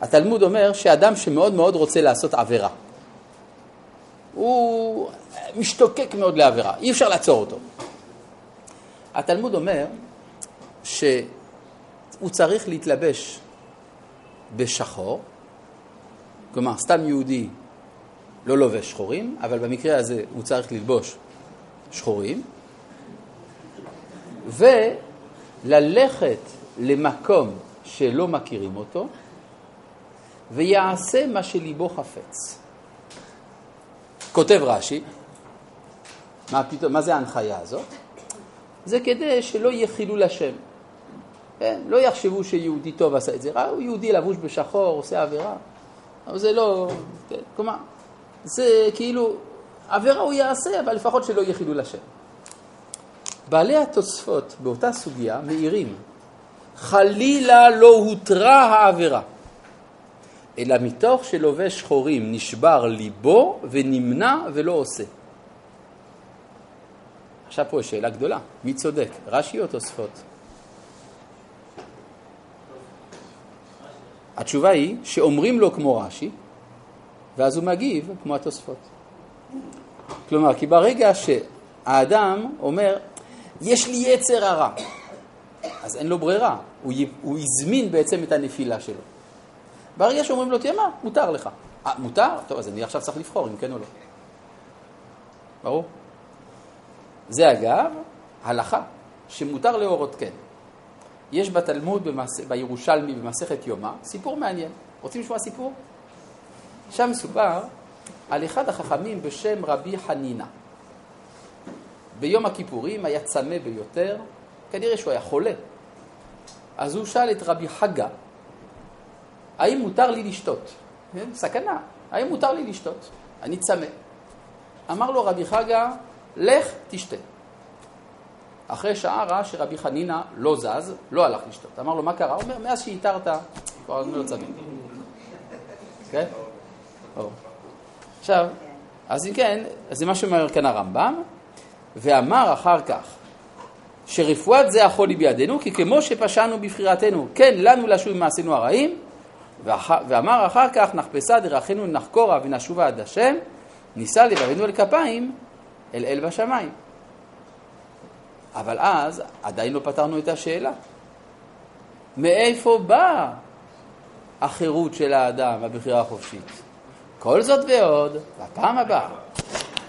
התלמוד אומר שאדם שמאוד מאוד רוצה לעשות עבירה, הוא משתוקק מאוד לעבירה, אי אפשר לעצור אותו. התלמוד אומר שהוא צריך להתלבש בשחור כלומר, סתם יהודי לא לובש שחורים, אבל במקרה הזה הוא צריך ללבוש שחורים, וללכת למקום שלא מכירים אותו, ויעשה מה שליבו חפץ. כותב רש"י, מה, פתאום, מה זה ההנחיה הזאת? זה כדי שלא יהיה חילול השם. כן? לא יחשבו שיהודי טוב עשה את זה, רע, הוא יהודי לבוש בשחור, עושה עבירה. אבל זה לא... כן? כלומר, זה כאילו, עבירה הוא יעשה, אבל לפחות שלא יהיה חילול השם. בעלי התוספות באותה סוגיה מעירים, חלילה לא הותרה העבירה, אלא מתוך שלובש שחורים נשבר ליבו ונמנע ולא עושה. עכשיו פה שאלה גדולה, מי צודק, רש"י או תוספות? התשובה היא שאומרים לו כמו רש"י, ואז הוא מגיב כמו התוספות. כלומר, כי ברגע שהאדם אומר, יש לי יצר הרע, אז אין לו ברירה, הוא, י... הוא הזמין בעצם את הנפילה שלו. ברגע שאומרים לו, תהיה מה, מותר לך. אה, מותר? טוב, אז אני עכשיו צריך לבחור אם כן או לא. ברור? זה אגב הלכה שמותר להורות כן. יש בתלמוד, במס... בירושלמי, במסכת יומא, סיפור מעניין. רוצים לשמוע סיפור? שם מסופר על אחד החכמים בשם רבי חנינה. ביום הכיפורים היה צמא ביותר, כנראה שהוא היה חולה. אז הוא שאל את רבי חגה, האם מותר לי לשתות? כן? סכנה, האם מותר לי לשתות? אני צמא. אמר לו רבי חגה, לך תשתה. אחרי שעה ראה שרבי חנינה לא זז, לא הלך לשתות. אמר לו, מה קרה? הוא אומר, מאז שהתרת, כבר אני לא צמא. כן? עכשיו, אז אם כן, אז זה מה שאומר כאן הרמב"ם, ואמר אחר כך, שרפואת זה החולי בידינו, כי כמו שפשענו בבחירתנו, כן לנו לשוב ממעשינו הרעים, ואמר אחר כך, נחפשה דרכינו נחקורה ונשובה עד השם, נישא לבבינו אל כפיים, אל אל בשמיים. אבל אז עדיין לא פתרנו את השאלה. מאיפה באה החירות של האדם, הבחירה החופשית? כל זאת ועוד, בפעם הבאה.